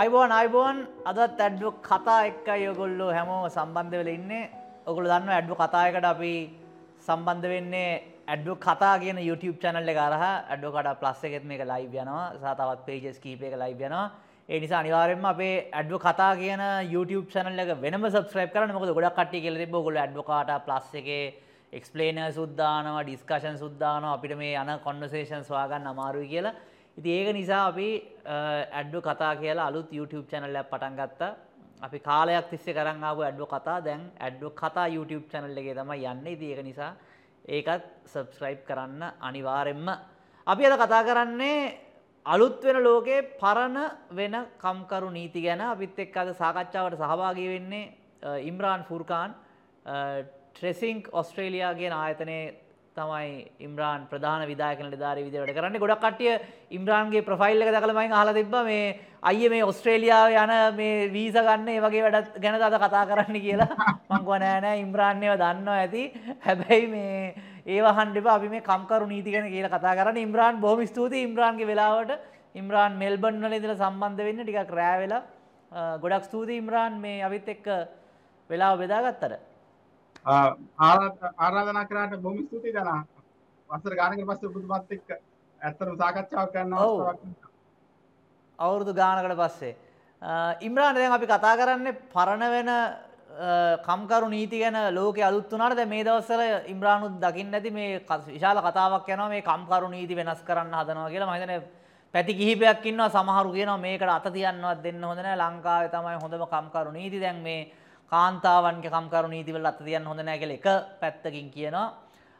අයිබෝන් අයිබෝන්. අදත් ඇඩ්ඩු කතා එක්ක යොගොල්ලෝ හැමෝම සම්බන්ධ වෙල ඉන්නේ. ඔගොල දන්න ඇඩ්ඩු කතායකට අපි සම්බන්ධ වෙන්නේ ඇඩ්ඩු කතා කියන YouTube චැනල්ල කරහ ඇඩ්ඩෝකට ප්ලස් එකෙත් මේක ලයිව යනවා. සතවත් පේජස් කීප එක ලයිව යනවා. ඒ නිසා අනිවාරෙන්ම අපේ ඇඩ්ඩු කතා කියන YouTube චැනල්ල එක වෙනම සබස්ක්‍රයිබ් කරන මොකද ගොඩක් කට්ටිය කියලා තිබ්බ ඔයගොල්ලෝ ඇඩ්වොකාට ප්ලස් එකේ එක්ස්ප්ලේනර් සුද්දානවා ඩිස්කෂන් සුද්දානවා අපිට මේ යන කොන්වර්සේෂන්ස් හොයාගන්න අමාරුයි කියලා. ඉති ඒක නිසා අපි ඇඩ්ඩු කතා කියලා අලුත් YouTube චැනල්ල පටන් ගත්තා. අපි කාලයක් තිස්සේ කරන්න ආපු ඇඩ්ඩු කතා. දැන් ඇඩ්ඩු කතා YouTube චැනල් එකේ තමයි යන්න. ඉති ඒක නිසා ඒකත් සබස්ක්‍රයිබ් කරන්න අනිවාරෙන්ම අපි අද කතා කරන්නේ අලුත් වෙන ලෝකේ පරණ වෙන කම්කරු නීති ගැන. අපිත් එක්ක අද සාකච්ඡාවට සහභාගී වෙන්නේ ඉම්රාන් ෆුර්කාන් ට්‍රෙසිංක් ඔස්ට්‍රේලියාගේ ආයතනයේ තමයි ඉම්රාන් ප්‍රධාන විදායක නිලධාරී විදිහට වැඩ කරන්නේ. ගොඩක් කට්ටිය ඉම්රාන්ගේ ප්‍රොෆයිල් එක දැකලා මම අහලා තිබ්බා මේ අයියේ මේ ඔස්ට්‍රේලියාව යන මේ වීසා ගන්න ඒ වගේ වැඩ ගැන අද කතා කරන්න කියලා. මං කිව්වා නෑ නෑ ඉම්රාන් ඒවා දන්නවා ඇති. හැබැයි මේ ඒව අහන්න එපා අපි මේ කම්කරු නීති ගැන කියලා කතා කරන්නේ. ඉම්රාන් බොහොම ස්තුතියි ඉම්රාන්ගේ වෙලාවට. ඉම්රාන් මෙල්බන් වල ඉඳලා සම්බන්ධ වෙන්න ටිකක් රෑ වෙලා. ගොඩක් ස්තුතියි ඉම්රාන් මේ අවිත් එක්ක වෙලාව බෙදාගත්තට. ආරාධනා කරාට බොහොම ස්තුතියි දනා. වසර ගානකට පස්සේ ඔබතුමාත් එක්ක ඇත්තටම සාකච්ඡාවක් කරන්න අවස්ථාවක් අවුරුදු ගානකට පස්සේ. ඉම්රාන් දැන් අපි කතා කරන්නේ පරණ වෙන කම්කරු නීති ගැන ලෝකෙ අලුත් වුණාට දැන් මේ දවස්වල ඉම්රානුත් දකින්න ඇති මේ විශාල කතාවක් යනවා මේ කම්කරු නීති වෙනස් කරන්න හදනවා කියලා. මම හිතන්නේ පැති කිහිපයක් ඉන්නවා සමහරු කියනවා මේකට අත තියන්නවත් දෙන්න හොඳ නැහැ ලංකාවේ තමයි හොඳම කම්කරු නීති. දැන් මේ කාන්තාවන්ගේ කම්කරු නීතිවල අත තියන්න හොඳ නැහැ කියලා එක පැත්තකින් කියනවා.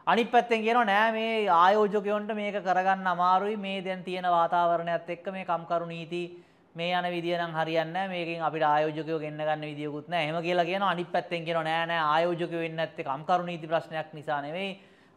අනිත් පැත්තෙන් කියනවා නෑ මේ ආයෝජකයන්ට මේක කරගන්න අමාරුයි මේ දැන් තියෙන වාතාවරණයත් එක්ක මේ කම්කරු නීති මේ යන විදිය නම් හරියන්නේ නැහැ මේකෙන් අපිට ආයෝජකයෝ ගෙන්න ගන්න විදියකුත් නැහැ. එහෙම කියලා කියනවා අනිත් පැත්තෙන් කියනවා නෑ නෑ ආයෝජකයෝ වෙන්නේ නැත්තේ කම්කරු නීති ප්‍රශ්නයක් නිසා නෙවෙයි.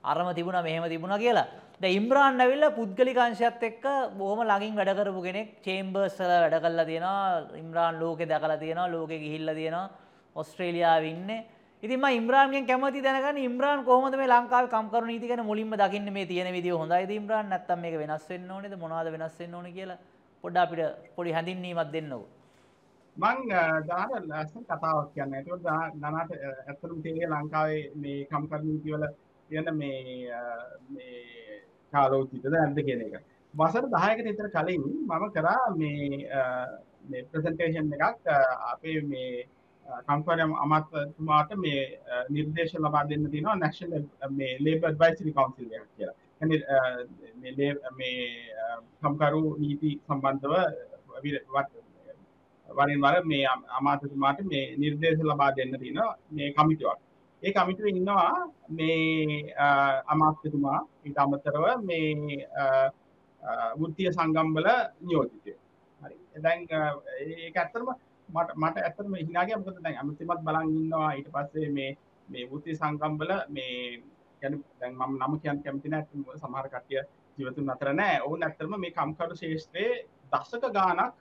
අරම තිබුණා මෙහෙම තිබුණා කියලා. දැන් ඉම්රාන් ඇවිල්ලා පුද්ගලික අංශයත් එක්ක බොහොම ළඟින් වැඩ කරපු කෙනෙක්. චේම්බර්ස් වල වැඩ කරලා තියෙනවා. ඉම්රාන් ලෝකේ දැකලා තියෙනවා. ලෝකේ ගිහිල්ලා තියෙනවා. ඔස්ට්‍රේලියාවේ ඉන්නේ. ඉතින් මම ඉම්රාන්ගෙන් කැමති දැනගන්න ඉම්රාන් කොහොමද මේ ලංකාවේ කම්කරු නීති ගැන මුලින්ම දකින්නේ මේ තියෙන විදිය හොඳයිද ඉම්රාන් නැත්නම් මේක වෙනස් වෙන්න ඕනේද මොනවද වෙනස් වෙන්න ඕනේ කියලා පොඩ්ඩක් අපිට පොඩි හැඳින්වීමක් දෙන්නකෝ. මං දාන ලස්සන කතාවක් කියන්නේ. ඒක දනාට ඇත්තටම තේරෙන්නේ ලංකාවේ මේ කම්කරු නීති වල තියෙන මේ මේ කාලෝචිතද නැද්ද කියන එක. වසර 10කට විතර කලින් මම කරා මේ මේ ප්‍රසන්ටේෂන් එකක් අපේ මේ කම්පරම් අමත්තුමාට මේ නිර්දේශ ලබා දෙන්න තියෙනවා නැශනල් මේ ලේබර් ඇඩ්වයිසරි කවුන්සිල් එකක් කියලා. මේ කම්කරු නීති සම්බන්ධව වරින් වර මේ අමාත්‍යතුමාට මේ නිර්දේශ ලබා දෙන්න තියෙනවා මේ කමිටුවක්. ඒ කමිටුවේ ඉන්නවා මේ අමාත්‍යතුමා ඊට අමතරව මේ වෘත්තීය සංගම්වල නියෝජිතයෝ. හරි. දැන් ඒක ඇත්තටම මට මට ඇත්තම හිනාගේ මොකද දැන් අමතිමත් බලන් ඉන්නවා. ඊට පස්සේ මේ මේ වෘත්ති සංගම්බල මේ ගැන දැන් මම නම කියන්න කැමති නැහැ. සමහර කට්ටිය ජීවතුන් අතර නැහැ. ඔවුන් ඇත්තටම මේ කම්කරු ශේෂ්ත්‍රයේ දශක ගාණක්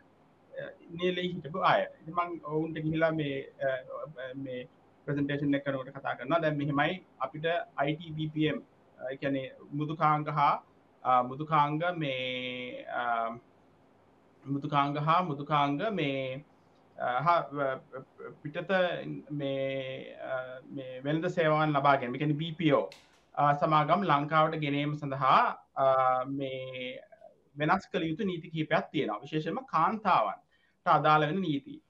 නියලේ හිටපු අය. ඉතින් මම ඔවුන්ට ගිහිලා මේ මේ ප්‍රසන්ටේෂන් එක කරනකොට කතා කරනවා. දැන් මෙහෙමයි අපිට IT BPM කියන්නේ මුදුකාංග හා මුදුකාංග මේ මුදුකාංග හා මුදුකාංග මේ පිටත මේ වෙළඳ සේවාන් ලබාගෙන එකන BPO සමාගම් ලංකාවට ගෙනීම සඳහා මේ වෙනස් කළ යුතු නීති කීපයක් තියෙනවා. විශේෂම කාන්තාවන්. අදාළ වෙන නීති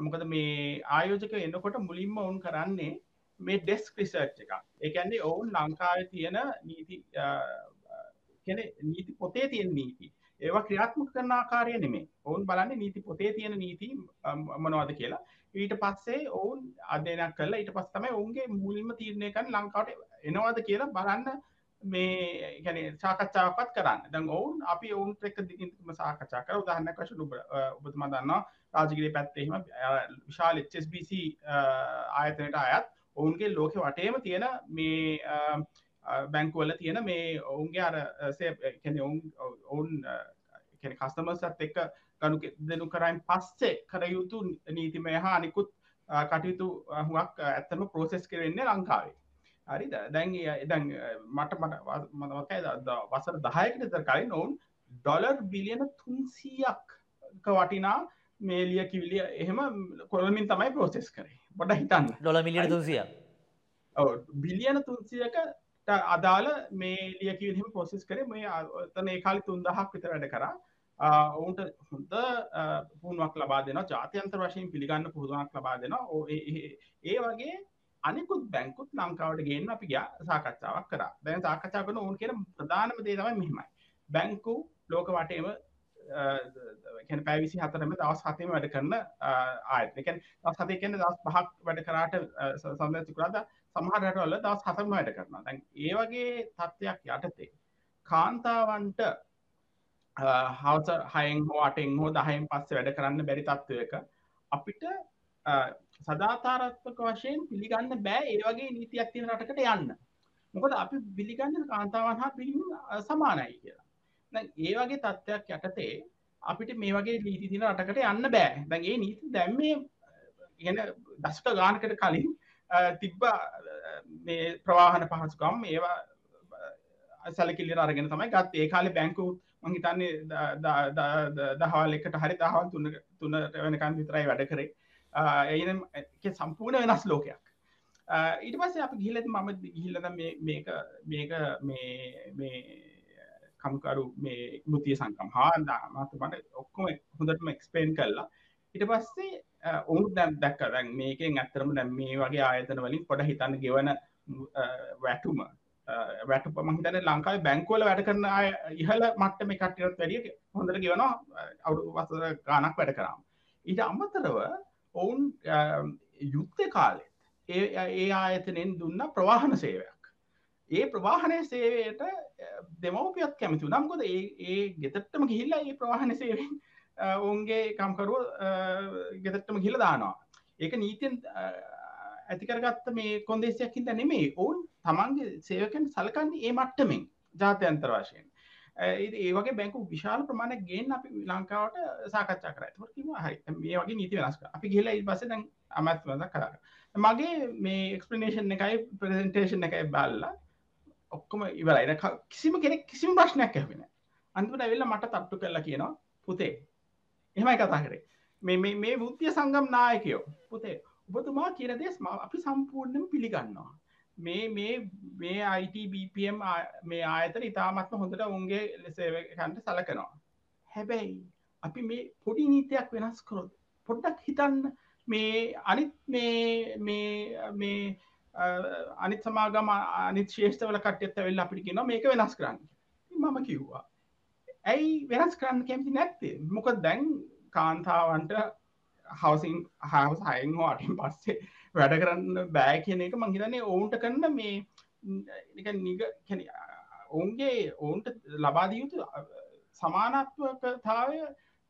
මොකද මේ ආයෝජක එන්නකොට මුලින්ම ඔවුන් කරන්නේ මේ ඩෙස්ක් රිසර්ච් එක ඒකන්නේ ඔවුන් ලංකාව තියෙන නීති නීති පොතේ තියෙන නීති. ඒවා ක්‍රියාත්මක කරන ආකාරය නෙමේ ඔවුන් බලන්න නීති පොතේ තියෙන නීති මනවාද කියලා. ඊට පස්සේ ඔවුන් අධ්‍යනක් කල ඊට පස් තමයි ඔවුන්ගේ මුල්ම තීරණයකන් ලංකාවට එනවාද කියලා බලන්න මේ ගැන සාකච්ඡාවපත් කරන්න. දැන් ඔවුන් අපි ඔවුන් එක්ක දිගින්ම සාකච්ඡා කර. උදාහරණයක් වශයෙන් ඔබ ඔබතුමා දන්නවා රාජගිරිය පැත්තේ එහෙම විශාල HSBC ආයතනයට අයත් ඔවුන්ගේ ලෝකෙ වටේම තියෙන මේ බැංකුවල තියෙන මේ ඔවුන්ගේ අර ඔවුන් කස්තමර්සත් එක්ක ගනු දෙනු කරයින් පස්සේ කර යුතු නීතිමය හා අනිකුත් කටයුතු හුවක් ඇත්තම ප්‍රෝසෙස් කරවෙන්නේ ලංකාවේ. හරි? දැන් දැන් මට මට මතකයි වසර දහයකට තර කලින් ඔවුන් ඩොලර් බිලියන තුන්සීයක් වටිනා මේ ලිය කිවිලිය එහෙම කොළමින් තමයි ප්‍රෝසෙස් කරේ. බොඩ හිතන්න. ඩොල මිලියන තුන්සිය බිලියන තුන්සියකට අදාළ මේ ලියකිවිම පොසෙස් කර. මේ තන ඒ කාලි තුන්දහක් විත වැඩ කරා. ඔවුන්ට හොඳ පුුණුවක් ලබා දෙන ජාතියන්තර වශයෙන් පිළිගන්න පුහදුවක් ලබා දෙෙන ඒ වගේ අනිකුත් බැංකුත් ලංකාවට ගේන්න අපි ගයා සාකච්ඡාවක් කර. දැන් සාකච්ඡා කරන ඕන් කියන ප්‍රධානම දේතම මෙහෙමයි. බැංකු ලෝක වටේම පැවිසි හතරම දවස් හතම වැඩ කරන්න ආයතකැන් දස් හතය කියන්න දස් පහක් වැඩ කරාට සඳතිකුරාද සමහරටවල දවස් හතම වැඩ කරන දැන් ඒ වගේ තත්ත්වයක් යටතේ කාන්තාවන්ට හවස හයෙන් හෝ අටෙන් හෝ දහයෙන් පස්ස වැඩ කරන්න බැරි තත්ත්වයක අපිට සදාතාරත්වක වශයෙන් පිළිගන්න බෑ ඒ වගේ නීතියක් තියෙන රටකට යන්න. මොකද අපි පිළිගන්න කාන්තාවන් හා පිළිම සමානයි කියලා. ඒ වගේ තත්ත්වයක් යටතේ අපිට මේ වගේ නීති තින රටකට යන්න බෑ. දැන්ගේ නීති දැම්මේ ඉගෙන දස්ට ගානකට කලින් තිබ්බ මේ ප්‍රවාහන පහසුකම් ඒවා සැලකිල්ල අරගෙන තමයි ගත් ඒ කාලි බැංකු මහිතන්නේ දහවල් එකට හරි දහවල් තුන්න තුන්නට වෙනකන් විතරයි වැඩ කරේ. එ සම්පූර්ණ වෙනස් ලෝකයක්. ඊට පස්සේ අප ගිහිලද මම ගිහිල්ලද මේක මේක මේ කම්කරු මේ මුතිය සංකම් හා දාමතුමට ඔක්කොම හොඳටම එක්ස්පේන් කරලා ඉට පස්සේ ඔවුන් දැම් දැක්ක. දැන් මේකෙන් ඇත්තරම දැම් මේ වගේ ආයතන වලින් පොඩ හිතන්න ගෙවන වැටුම. වැට පමහිතන ලංකායි බැංකෝල වැඩ කරන අය ඉහල මට්ට මේ කටයත් වැඩිය හොඳට ගෙවනවා අවුඩු වසර ගානක් වැඩ කරම්. ඊට අම්මතරව ඔවුන් යුද්ධ කාලෙත් ඒ ඒ ආයතනෙන් දුන්න ප්‍රවාහන සේවයක්. ඒ ප්‍රවාහනය සේවයට දෙමවපියත් කැමති නම්කොද ඒ ඒ ගෙතටම ගිහිල්ලා ඒ ප්‍රවාහන සේවෙන් ඔවුන්ගේ කම්කරුව ගෙතටම ගිල දානවා. ඒක නීතියෙන් ඇතිකරගත්ත මේ කොන්දේසියක්කින්ද නෙමේ ඔවුන් තමන්ගේ සේවකෙන් සලකන්නේ ඒ මට්ටමෙන් ජාතයන්තර වශයෙන්. ඒවගේ බැංකු විශාල ප්‍රමාණ ගෙන් අපි ලංකාවට සාකච්ඡා කර. කිව හරි මේ වගේ නීති වෙනස්ක අපි කියල පස දැන් අමත්වද කර. මගේ මේ එක්ස්පලනේෂන් එකයි ප්‍රසන්ටේෂන් එකයි බල්ලා ඔක්කොම ඉවරයි. කිසිම කෙනෙක් කිසිම ප්‍රශ්නයක් ඇවෙන අන්තුට ඇවෙල්ල මට තට්ටු කරලා කියනවා පුතේ එහෙමයි කතා කරේ මේ මේ බුද්ධිය සංගම් නායකයෝ. පුතේ ඔබතුමා කියන දෙස් අපි සම්පූර්ණයම පිළිගන්නවා. මේ මේ මේ අයිටBPM මේ ආයතන ඉතාමත්ම හොඳට උන්ගේ ලෙසේකන්ට සලකනවා. හැබැයි අපි මේ පොඩි නීතියක් වෙනස් කරොත් පොඩ්ඩක් හිතන්න මේ අනිත් මේ මේ මේ අනිත් සමාගම අනිත් ශේෂ්ඨවල කට්‍යත් වෙල්ල අපිට කියන මේක වෙනස් කරන්න මම කිව්වා ඇයි වෙනස් කරන්න කැමති නැත්තේ? මොක දැන් කාන්තාවන්ට හවසින් හවස් හයෙන් හෝ අටින් පස්සේ වැඩ කරන්න බෑ කියන එක මංහිතන්නේ ඔවුන්ට කරන්න මේ නිග ඔවුන්ගේ ඔවුන්ට ලබාදයුතු සමානත්වකතාවය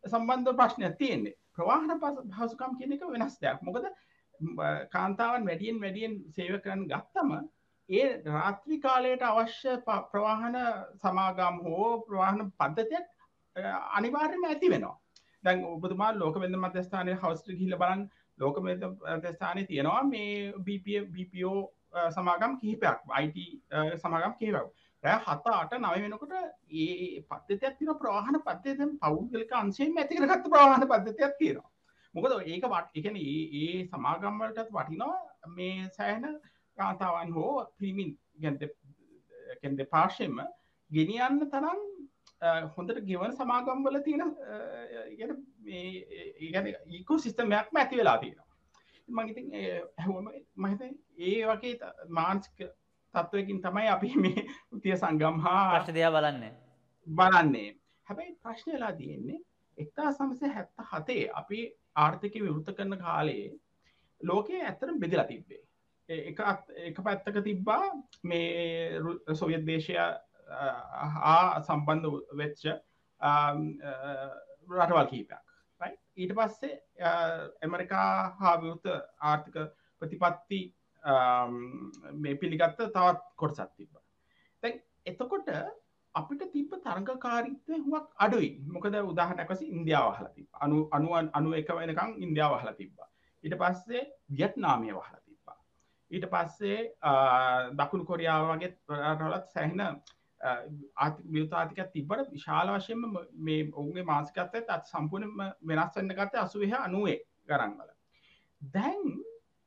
සම්බන්ධ ප්‍රශ්නයක් තියෙන්නේ. ප්‍රවාහන පස හසුකම් කියන එක වෙනස් දෙයක්. මොකද කාන්තාවන් වැඩියෙන් වැඩියෙන් සේව කරන්න ගත්තම ඒ රාත්‍රි කාලයට අවශ්‍ය ප්‍රවාහන සමාගම් හෝ ප්‍රවාහන පද්ධතියක් අනිවාර්යම ඇති වෙනවා. දැන් ඔබතුමා ලෝක වෙද මධ්‍යස්ථානය හවස්ට හිල බලන් ලෝක මධ්‍යස්ථානය තියෙනවා මේ BPෝ සමාගම් කිහිපයක්. IT සමාගම් කිහිපක් රෑ හතා අට නව වෙනකොට ඒ පත්තයක් තින ප්‍රවාහන පත්තයතෙන් පෞද්ගලක අන්සේ ඇතිකරගත්ත ප්‍රවාහන පද්ධතියක් තියෙනවා. මොකද ඒක වට එකන ඒ සමාගම්වලටත් වටිනවා මේ සෑහන කාතාවන් හෝ පිමින් ගැන්ත පාර්ශයම ගෙනියන්න තරම් හොඳට ගෙවන සමාගම්වල තියෙන ඒකෝ සිිස්ටමයක් ඇති වෙලා තියෙනවා. මගඉති හැවම මහිත ඒ වගේ මාන්ස්ක තත්ත්වයකින් තමයි අපි මේ උතිය සංගම් හා අර්ශ දෙයා බලන්න. බලන්නේ. හැබැයි ප්‍රශ්නයලා තියෙන්නේ එක්තා සමසය හැත්ත හතේ අපි ආර්ථික විවෘත කරන කාලයේ ලෝකයේ ඇත්තරම් බෙදිලා තිබ්බේ එක එක පැත්තක තිබ්බා මේ සොවියත් දේශය හා සම්බන්ධ වෙච්ච රටවල් කීපයක්. ඊට පස්සේ ඇමරිකා හා විවෘත ආර්ථික ප්‍රතිපත්ති මේ පිළිගත්ත තවත් කොටසත් තිබ තැන් එතකොට අපිට තිබ තරංගකාරීත්වය හුවක් අඩුයි. මොකද උදාහනැකසි ඉන්දියාව හල තිබ අනු අනුවන් අනු එක වෙනකං ඉන්දියාව හල තිබ්බා. ඊට පස්සේ වියට්නාමය වහල තිබ්බා ඊට පස්සේ දකුණු කොරියාව වගේ රටලත් සැහින විතාතික තිබට විශාල වශයෙන්ම මේ ඔුන්ගේ මාසිකත්තය අත් සම්පූර්ණම වෙනස්වන්න ගත අසුවහ අනුවේ ගරන්වල දැන්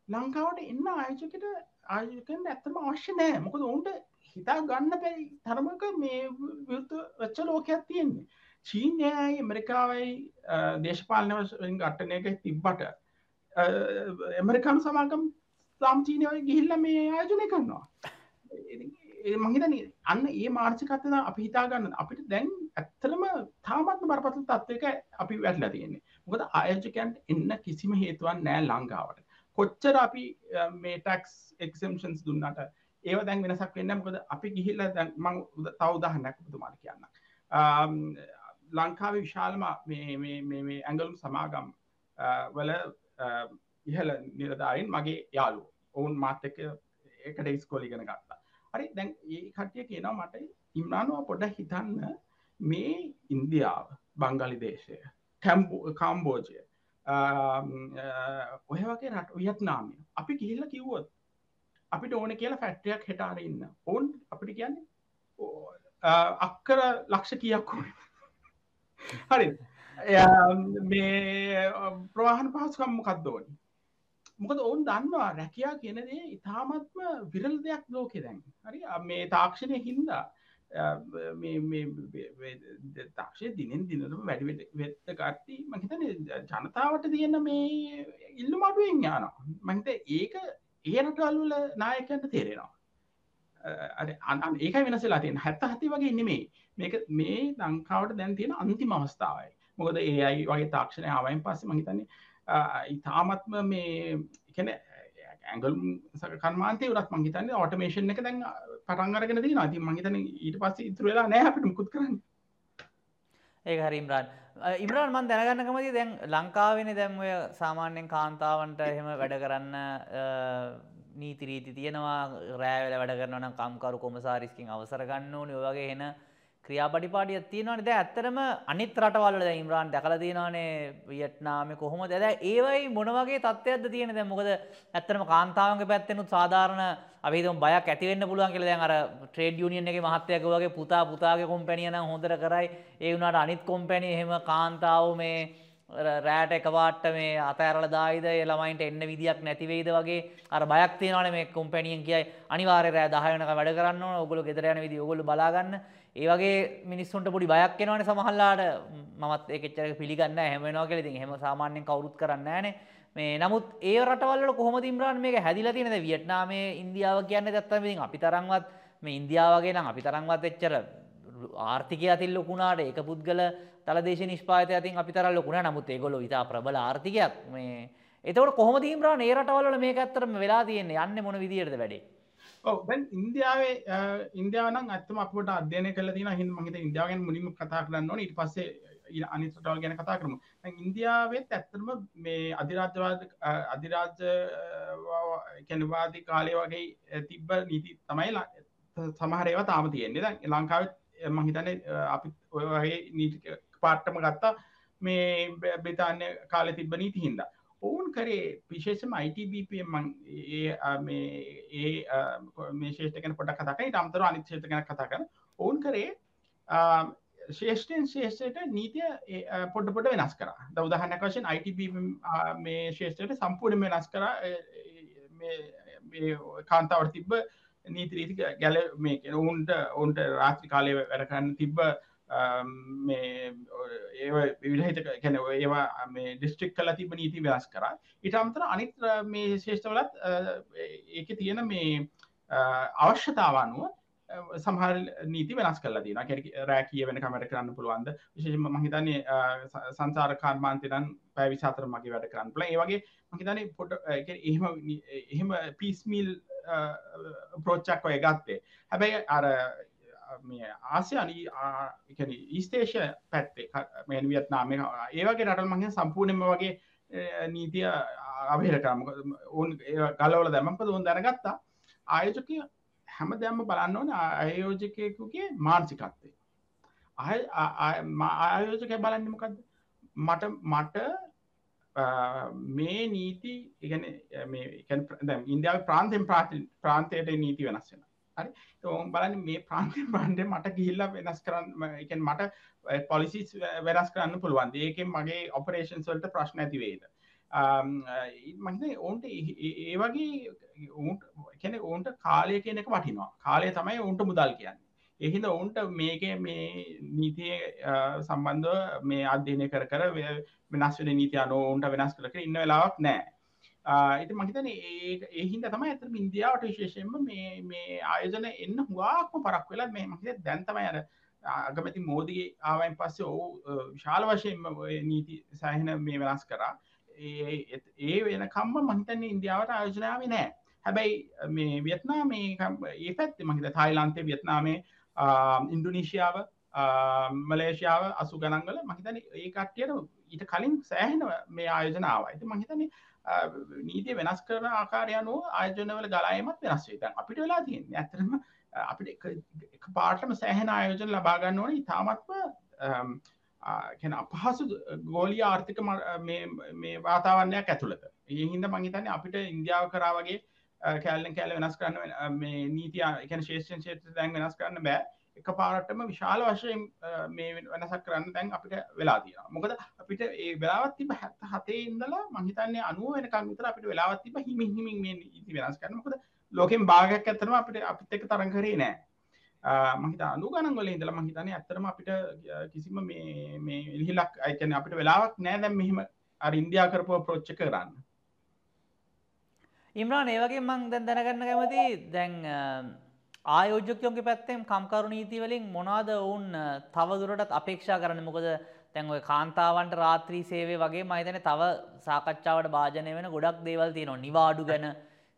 ලංකාවට එන්න ආයචකට ආයකෙන් ඇත්තම අවශ්‍ය නෑ. මොකද ඔවුන්ට හිතා ගන්න පැයි තරමක මේ විෘත වච්ච ලෝකයක් තියෙන්නේ. චීනයයි ඇමරිකාවයි දේශපාලනවසින් ගට්ටනයක තිබ්බට ඇමරිකානු සමාගම් සාම්චීනය ගිහිල්ල මේ ආයෝජනය කරනවා. මහිතන අන්න ඒ මාර්චිකත්තද අපි හිතාගන්න අපිට දැන් ඇත්තරම තාමත්ම බරපතල තත්වක අපි වැටලා තියෙන්නේ. මොකද ආයෝජකයන්ට එන්න කිසිම හේතුවන් නෑ ලංකාවට. කොච්චර අපි මේ ටක්ස් එක්සම්ෂන්ස් දුන්නට ඒව දැන් වෙනසක් වෙන්න මොකද අපි ගිහිල්ල දැන් මං තවදාහන්නක් තුමාට කියන්න ලංකාව විශාලම ඇඟලුම් සමාගම් වල ඉහල නිලධාරින් මගේ යාලු ඔවුන් මාතක ඒකට ඉස්කෝලිගෙන ගත්තා. හරි දැන් ඒ කටිය කියනවා මට ඉම්රානුව පොඩ හිතන්න. මේ ඉන්දියාව බංගලි දේශය කාම්බෝජය ඔය වගේ රට වියත්නාමය අපි කිහිල්ල කිව්වොත් අපිට ඕන කියලා ෆැක්ටයක් හෙටාර ඉන්න. ඔවුන් අපිට කියන්නේ අක්කර ලක්ෂ කියක් හරි. මේ ප්‍රවාහන පහසුකම්ම කක්දෝනි මොකද ඔවුන් දන්නවා රැකයා කියනදේ ඉතාමත්ම විරල් දෙයක් ලෝකෙ දැන්. හරි? මේ තාක්ෂණය හින්දා තාක්ෂය දිනෙන් දිනටම වැඩි වෙත්ත කට්ටි මහිතන ජනතාවට තියෙන මේ ඉල්ලු මඩුවෙන් යානවා මහිත ඒක ඒරටල්වල නායකන්ට තේරෙනවා. අන ඒක වෙනසලා තියෙන හැත්ත හති වගේ නෙමේ මේක මේ ලංකාවට දැන් තියෙන අන්තිම අවස්ථාවයි. මොකද ඒ අයි වගේ තාක්ෂණය ආවයින් පස්ස මහිතන්නේ ඉතාමත්ම මේ එකන ඇගල් කන්මාන්තය වරත් මංහිතන්න ඔටමේෂන් එක දැන් පටන්ගරගෙන දී නති මහිතන ඊට පස්ස ඉතුර වෙලා නෑ අපිට මුකුත් කරන්න. ඒ හරි ඉම්රාන්. ඉම්රාන් මන් දැනගන්නකමති දැන් ලංකාවෙන දැම්වය සාමාන්‍යෙන් කාන්තාවන්ට එහෙම වැඩ කරන්න නීතිරීති තියෙනවා. රෑවල වැඩ කරන කම්කරු කොමසාරිස්කින් අවසර ගන්න ඕනි. ඔයගේ එන ක්‍රියාපටිපාටිය තියෙනවනේ. දැන් ඇත්තටම අනිත් රටවල් වල දැන් ඉම්රාන් දැකලා තියෙනවානේ. වියට්නාමේ කොහොමද? දැන් ඒවයි මොන වගේ තත්ත්වයක්ද තියෙන්නේ? දැන් මොකද ඇත්තටම කාන්තාවන්ගේ පැත්තෙනුත් සාධාරණ අපි හිතමු බයක් ඇති වෙන්න පුළුවන් කියලා දැන් අර ට්‍රේඩ් යූනියන් එකේ මහත්තයා වගේ පුතා පුතාගේ කොම්පැනිය නම් හොඳට කරයි. ඒ වුණාට අනිත් කොම්පැනි එහෙම කාන්තාව මේ රෑට එකපාරට මේ අතෑරලා දායිද? ඒ ළමයින්ට එන්න විදියක් නැති වෙයිද වගේ? අර බයක් තියෙනවානේ මේ කොම්පැනියෙන් කියයි. අනිවාර්යයෙන් රෑ 10 වෙනකම් වැඩ කරන්න ඕන. ඕගොල්ලෝ ගෙදර යන විදිහ ඕගොල්ලෝ බලා ගන්න. ඒ වගේ මිනිස්සුන්ට පොඩි බයක් එනවනේ සමහරලාට. මමත් ඒක එච්චර පිළිගන්නේ නැහැ. හැම වෙනවා කියලා. ඉතින් එහෙම සාමාන්‍යයෙන් කවුරුත් කරන්නේ නැහනේ මේ නමුත් ඒ රටවල් වල කොහොමද ඉම්රාන් මේක හැදිලා තියෙනද? වියට්නාමයේ ඉන්දියාව කියන්නේ දැත්තම ඉතින් අපි තරම්වත් මේ ඉන්දියාව වගේ නම් අපි තරම්වත් එච්චර ආර්ථිකය අතින් ලොකුණාට ඒක පුද්ගල තලදේශ නිෂ්පාතය අතින් අපි තරම් ලොකු නෑ. නමුත් ඒගොල්ලෝ ඉතා ප්‍රබල ආර්ථිකයක්. මේ එතකොට කොහොමද ඉම්රාන් ඒ රටවල් වල මේක ඇත්තටම වෙලා තියෙන්නේ යන්නේ මොන විදියටද වැඩේ? දැන් ඉන්දියාවේ ඉන්දියාවන අත්තම අපට අධ්‍යයන කල තින හිම මහිත ඉන්දියාවෙන් මුලිම කතා කරන්න ඕන. ඉට පස්සේ අනිතටවල් ගැන කතා කරමු. ඉන්දියාවත් ඇත්තරම මේ අධිරාජ්‍යවාද අධිරාජ්‍ය කැනවාදී කාලය වගේ තිබ්බ නීති තමයි සමහරේවා තාම තියෙන්නේ. දැන් ලංකාවත් මහිතන අපි ඔයගේ නීති පාට්ටම ගත්තා. මේ බ්‍රතාන්‍ය කාලෙ තිබ්බ නීති හින්දා. ඔවුන් කරේ විශේෂම ITBPM ඒ මේ ශේෂ්ටකන පොට කතකයි අම්තර අනිත් ශේෂ ගැන කතා කර. ඔවුන් කරේ ශේෂ්ටෙන් ශේෂයට නීතිය පොඩ පොට වෙනස් කර. දවදහන්න වශයෙන් ITB මේ ශේෂ්ටයට සම්පූර්ණ වෙනස් කර. කාන්තාවට තිබ්බ නීතිරීති ගැල මේ ඔවුන්ට ඔවුන්ට රාත්‍රි කාලය වැඩකන්න තිබ්බ ඒ විවිධහිත කැන ඒවා මේ ඩිස්ට්‍රික් කල තිබ නීති ව්‍යස් කර. ඉටම්තර අනිත් මේ ශේෂ්ඨවලත් ඒක තියෙන මේ අවශ්‍යතාවනුව සහල් නීති වෙනස් කල දින රෑ කිය වෙන කමට කරන්න පුළුවන්ද? විශේෂම මහිතන්නේ සංසාර කාර්මාන්තයන් පැවි සාතර මගේ වැඩ කරන්න පල ඒවගේ මහිතන පොට එහෙම එහෙම පිස්මිල් ප්‍රෝච්චක් ඔය ගත්තේ. හැබැයි අර මේ ආසියානී ඊස්තේෂය පැත්තේ මෙන් වියත්නාම ඒවගේ රටල් මගේ සම්පූර්ණම වගේ නීතිය අභේරකම ඔවන් ගලවල දැමපද ඔවන් දැනගත්තා ආයෝජකය හැම දැම්ම බලන්න ඕන අයෝජකයකුගේ මාර්සිකත්තේ ආයෝජකය බලන්නමකක්ද මට මට මේ නීති ඉගන ඉන්දියාව ප්‍රාන්තෙන් ප්‍රාන්තයට නීති වෙනස්සෙන හරි? ඔවුන් බලන්න මේ ප්‍රාන්තය ප්‍රන්ඩ මට ගිහිල්ල වෙනස් කරන්න එකන් මට පොලිසිස් වෙනස් කරන්න පුළුවන්. ඒකෙන් මගේ ඔපරේෂන් සල්ට ප්‍රශ්න ඇතිවේද මහිත ඔවුන්ට ඒ වගේ ඔවුන්ට කැන ඔවුන්ට කාලය කියනක වටිනවා. කාලය තමයි ඔවුන්ට මුදල් කියන්න. එහිද ඔවුන්ට මේක මේ නීතිය සම්බන්ධ මේ අධ්‍යනය කර කර වෙනස් වෙන නීති අනෝ ඔවුන්ට වෙනස් කර ඉන්න වෙලාවක් නෑ. ඉති මහිතන ඒහින්ද තම ඇත ඉන්දියාවට විශේෂයෙන්ම මේ මේ ආයෝජන එන්න හවාක්ම පරක් වෙලා මේ මහිත දැන්තම අර අගමැති මෝදගේ ආවයින් පස්සේ ඔහු විශාල වශයෙන්ම නීති සෑහෙන මේ වෙනස් කරා. ඒ වෙනකම්ම මහිතන්නේ ඉන්දියාවට ආයෝජනාව නෑ. හැබැයි මේ වියත්නා මේ ඒ පැත්ති මහිත තායිලන්තේ වියත්නාමේ ඉන්දුනීශියාව මලේෂයාව අසු ගනන්ගල මහිතන ඒ කට්ටියට ඊට කලින් සෑහෙන මේ ආයෝජනාව ඇති මහිතනේ නීතිය වෙනස් කරන ආකාරයනු ආයෝජනවල ගලායමත් වෙනස් වේ අපිට වෙලා තියෙන් ඇතරම අපිට එක පාටම සෑහෙන ආයෝජන ලබාගන්න ඕන. ඉතාමත්ම කැන අපහසු ගෝලී ආර්ථික මේ වාතාවන්නයක් ඇතුළත. ඒ හින්ද මංහිතන්න අපිට ඉන්දියාව කරා වගේ කෑල්ලෙන් කෑල වෙනස් කරන්න මේ නීතිය එකන ශේෂන් ෂේත්‍ර දැන් වෙනස් කරන්න බෑ. එක පාරටම විශාල වශයෙන් මේ වෙනසක් කරන්න දැන් අපිට වෙලා තියෙන මොකද අපිට ඒ වෙලාවත් තිබ හැත්ත හතේ ඉඳලා මහිතන්නේ අනුව වෙනකම් විතර අපිට වෙලාවත් තිබ හිමින් හිමින් මේ ඉති වෙනස් කරන මොකද ලෝකෙන් භාගයක් ඇත්තනම අපිට අපිත් එක තරන් කරේ නෑ. මහිත අනු ගනන්ගල ඉඳල මහිතන ඇත්තරම අපිට කිසිම මේ මේ ඉලිහිලක් අයිකන අපිට වෙලාවක් නෑ දැම් මෙහෙම අර ඉන්දයා කරපුව ප්‍රෝච්ච කරන්න. ඉම්රාන් ඒවගේ මං දැන් දැනගන්න කැමති දැන් ආයෝජකයෝගේ පැත්තෙන් කම්කරු නීතිවලින් මොනාද ඔවුන් තවදුරටත් අපේක්ෂා කරන්න? මොකද තැන් ඔය කාන්තාවන්ට රාත්‍රී සේවේ වගේ මහිතන තව සාකච්ඡාවට භාජනය වෙන ගොඩක් දේවල් තියෙනවා. නිවාඩු ගැන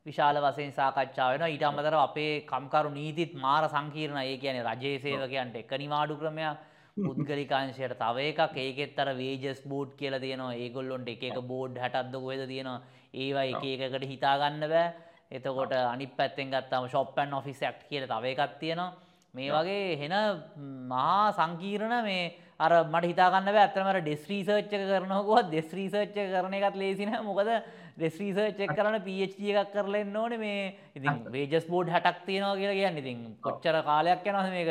විශාල වසයෙන් සාකච්ඡා වෙන ඊට අමතර අපේ කම්කරු නීතිත් මාර සංකීර්ණ ඒ කියන රජයේ සේවකයන්ට එක නිවාඩු ක්‍රමයක් පුද්ගලිකාංශයට තව එකක්. ඒකෙත් අර වේජස් බෝඩ් කියලා තියෙනවා. ඒගොල්ලොන්ට එක එක බෝඩ් හැටත්ද කොහෙද තියෙනවා? ඒවා එක එකකට හිතාගන්න බෑ එතකොට අනි පැත්තෙන් ගත්තම ශොප්පන් ඔෆිස් ක්් කියල තව එකක් තියෙනවා. මේ වගේ හෙන මහා සංකීරණ මේ අර මට හිතාගන්න ඇත්තමට ඩෙස්්‍රීසර්ච්ච කරනකොත් දෙස්්‍රීසර්ච්ච කරන එකත් ලේසින මොකද දෙස්්‍රීසර්ච්චක් කරන පච්ච එකක් කරලෙන්න ඕන මේ ඉතින් වේජස් බෝඩ් හටක් තියෙනවා කියලා කියන්න. ඉතින් කොච්චර කාලයක් යනහ මේක?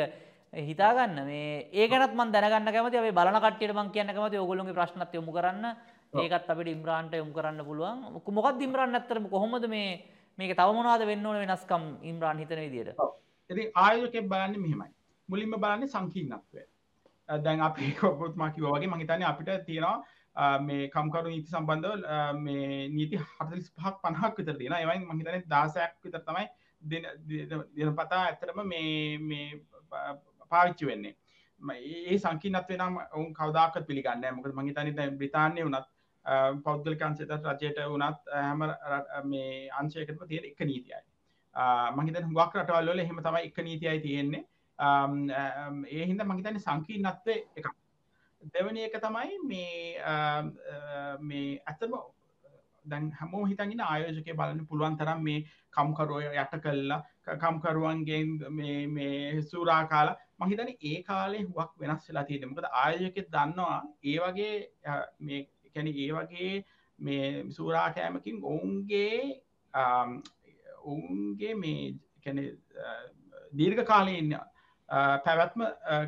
හිතාගන්න මේ ඒකනත් මන් දැනගන්න කැමති ඔබේ බලන කට්ටියට මං කියන්න කැමති ඔගොලුගේ ප්‍රශ්නත් යොමු කරන්න. ඒකත් අපිට ඉම්රාන්ට යොමු කරන්න පුළුවන්. මොකක් ඉම්රන්න ඇත්තරම කොහොමද මේ මේක තවමනාද වෙන්න ඕන වෙනස්කම් ඉම්රාන් හිතන විදියට? ඇති ආයෝකෙ බලන්න මෙහෙමයි. මුලින්ම බලන්නේ සංකීර්ණත්වය. දැන් අපි කොපොත්මා කිව වගේ මහිතන අපිට තියෙනවා මේ කම්කරු නීති සම්බන්ධව මේ නීති හතලිස් පහක් පණහක් විතර තියෙන ඒවයි මහිතන දාසයක් විතර තමයි දෙන පතා ඇතරම මේ පාවිච්චි වෙන්නේ. ඒ සංකිනත්ව නම් ඔවුන් කවදාක පිළිගන්න මොකද මහිතන බ්‍රතාානය වනත් පෞද්ගලිකන්සත රජයට වනත් හැම මේ අංශයකටම තියෙන එක නීතියයි. මහිත හුවක් රටවල්ල හෙම තමයි එක නීතියයි තියෙන්නේ. ඒ හින්ද මහිතන සංකීර්ණත්වය එක දෙවනි එක තමයි මේ මේ ඇතම දැන් හැමෝ හිතගෙන ආයෝජකය බලන්න පුළුවන් තරම් මේ කම්කරුවය යට කල්ලා කම්කරුවන්ගේ මේ සූරා කාලා මහිතන ඒ කාලේ හුවක් වෙනස් වෙලා තියෙන මොකද ආයෝජකෙත් දන්නවා ඒ වගේ මේ කැන ඒ වගේ මේ සූරා කෑමකින් ඔවුන්ගේ ඔවුන්ගේ මේ කැන දීර්ඝ කාලයෙන් පැවැත්ම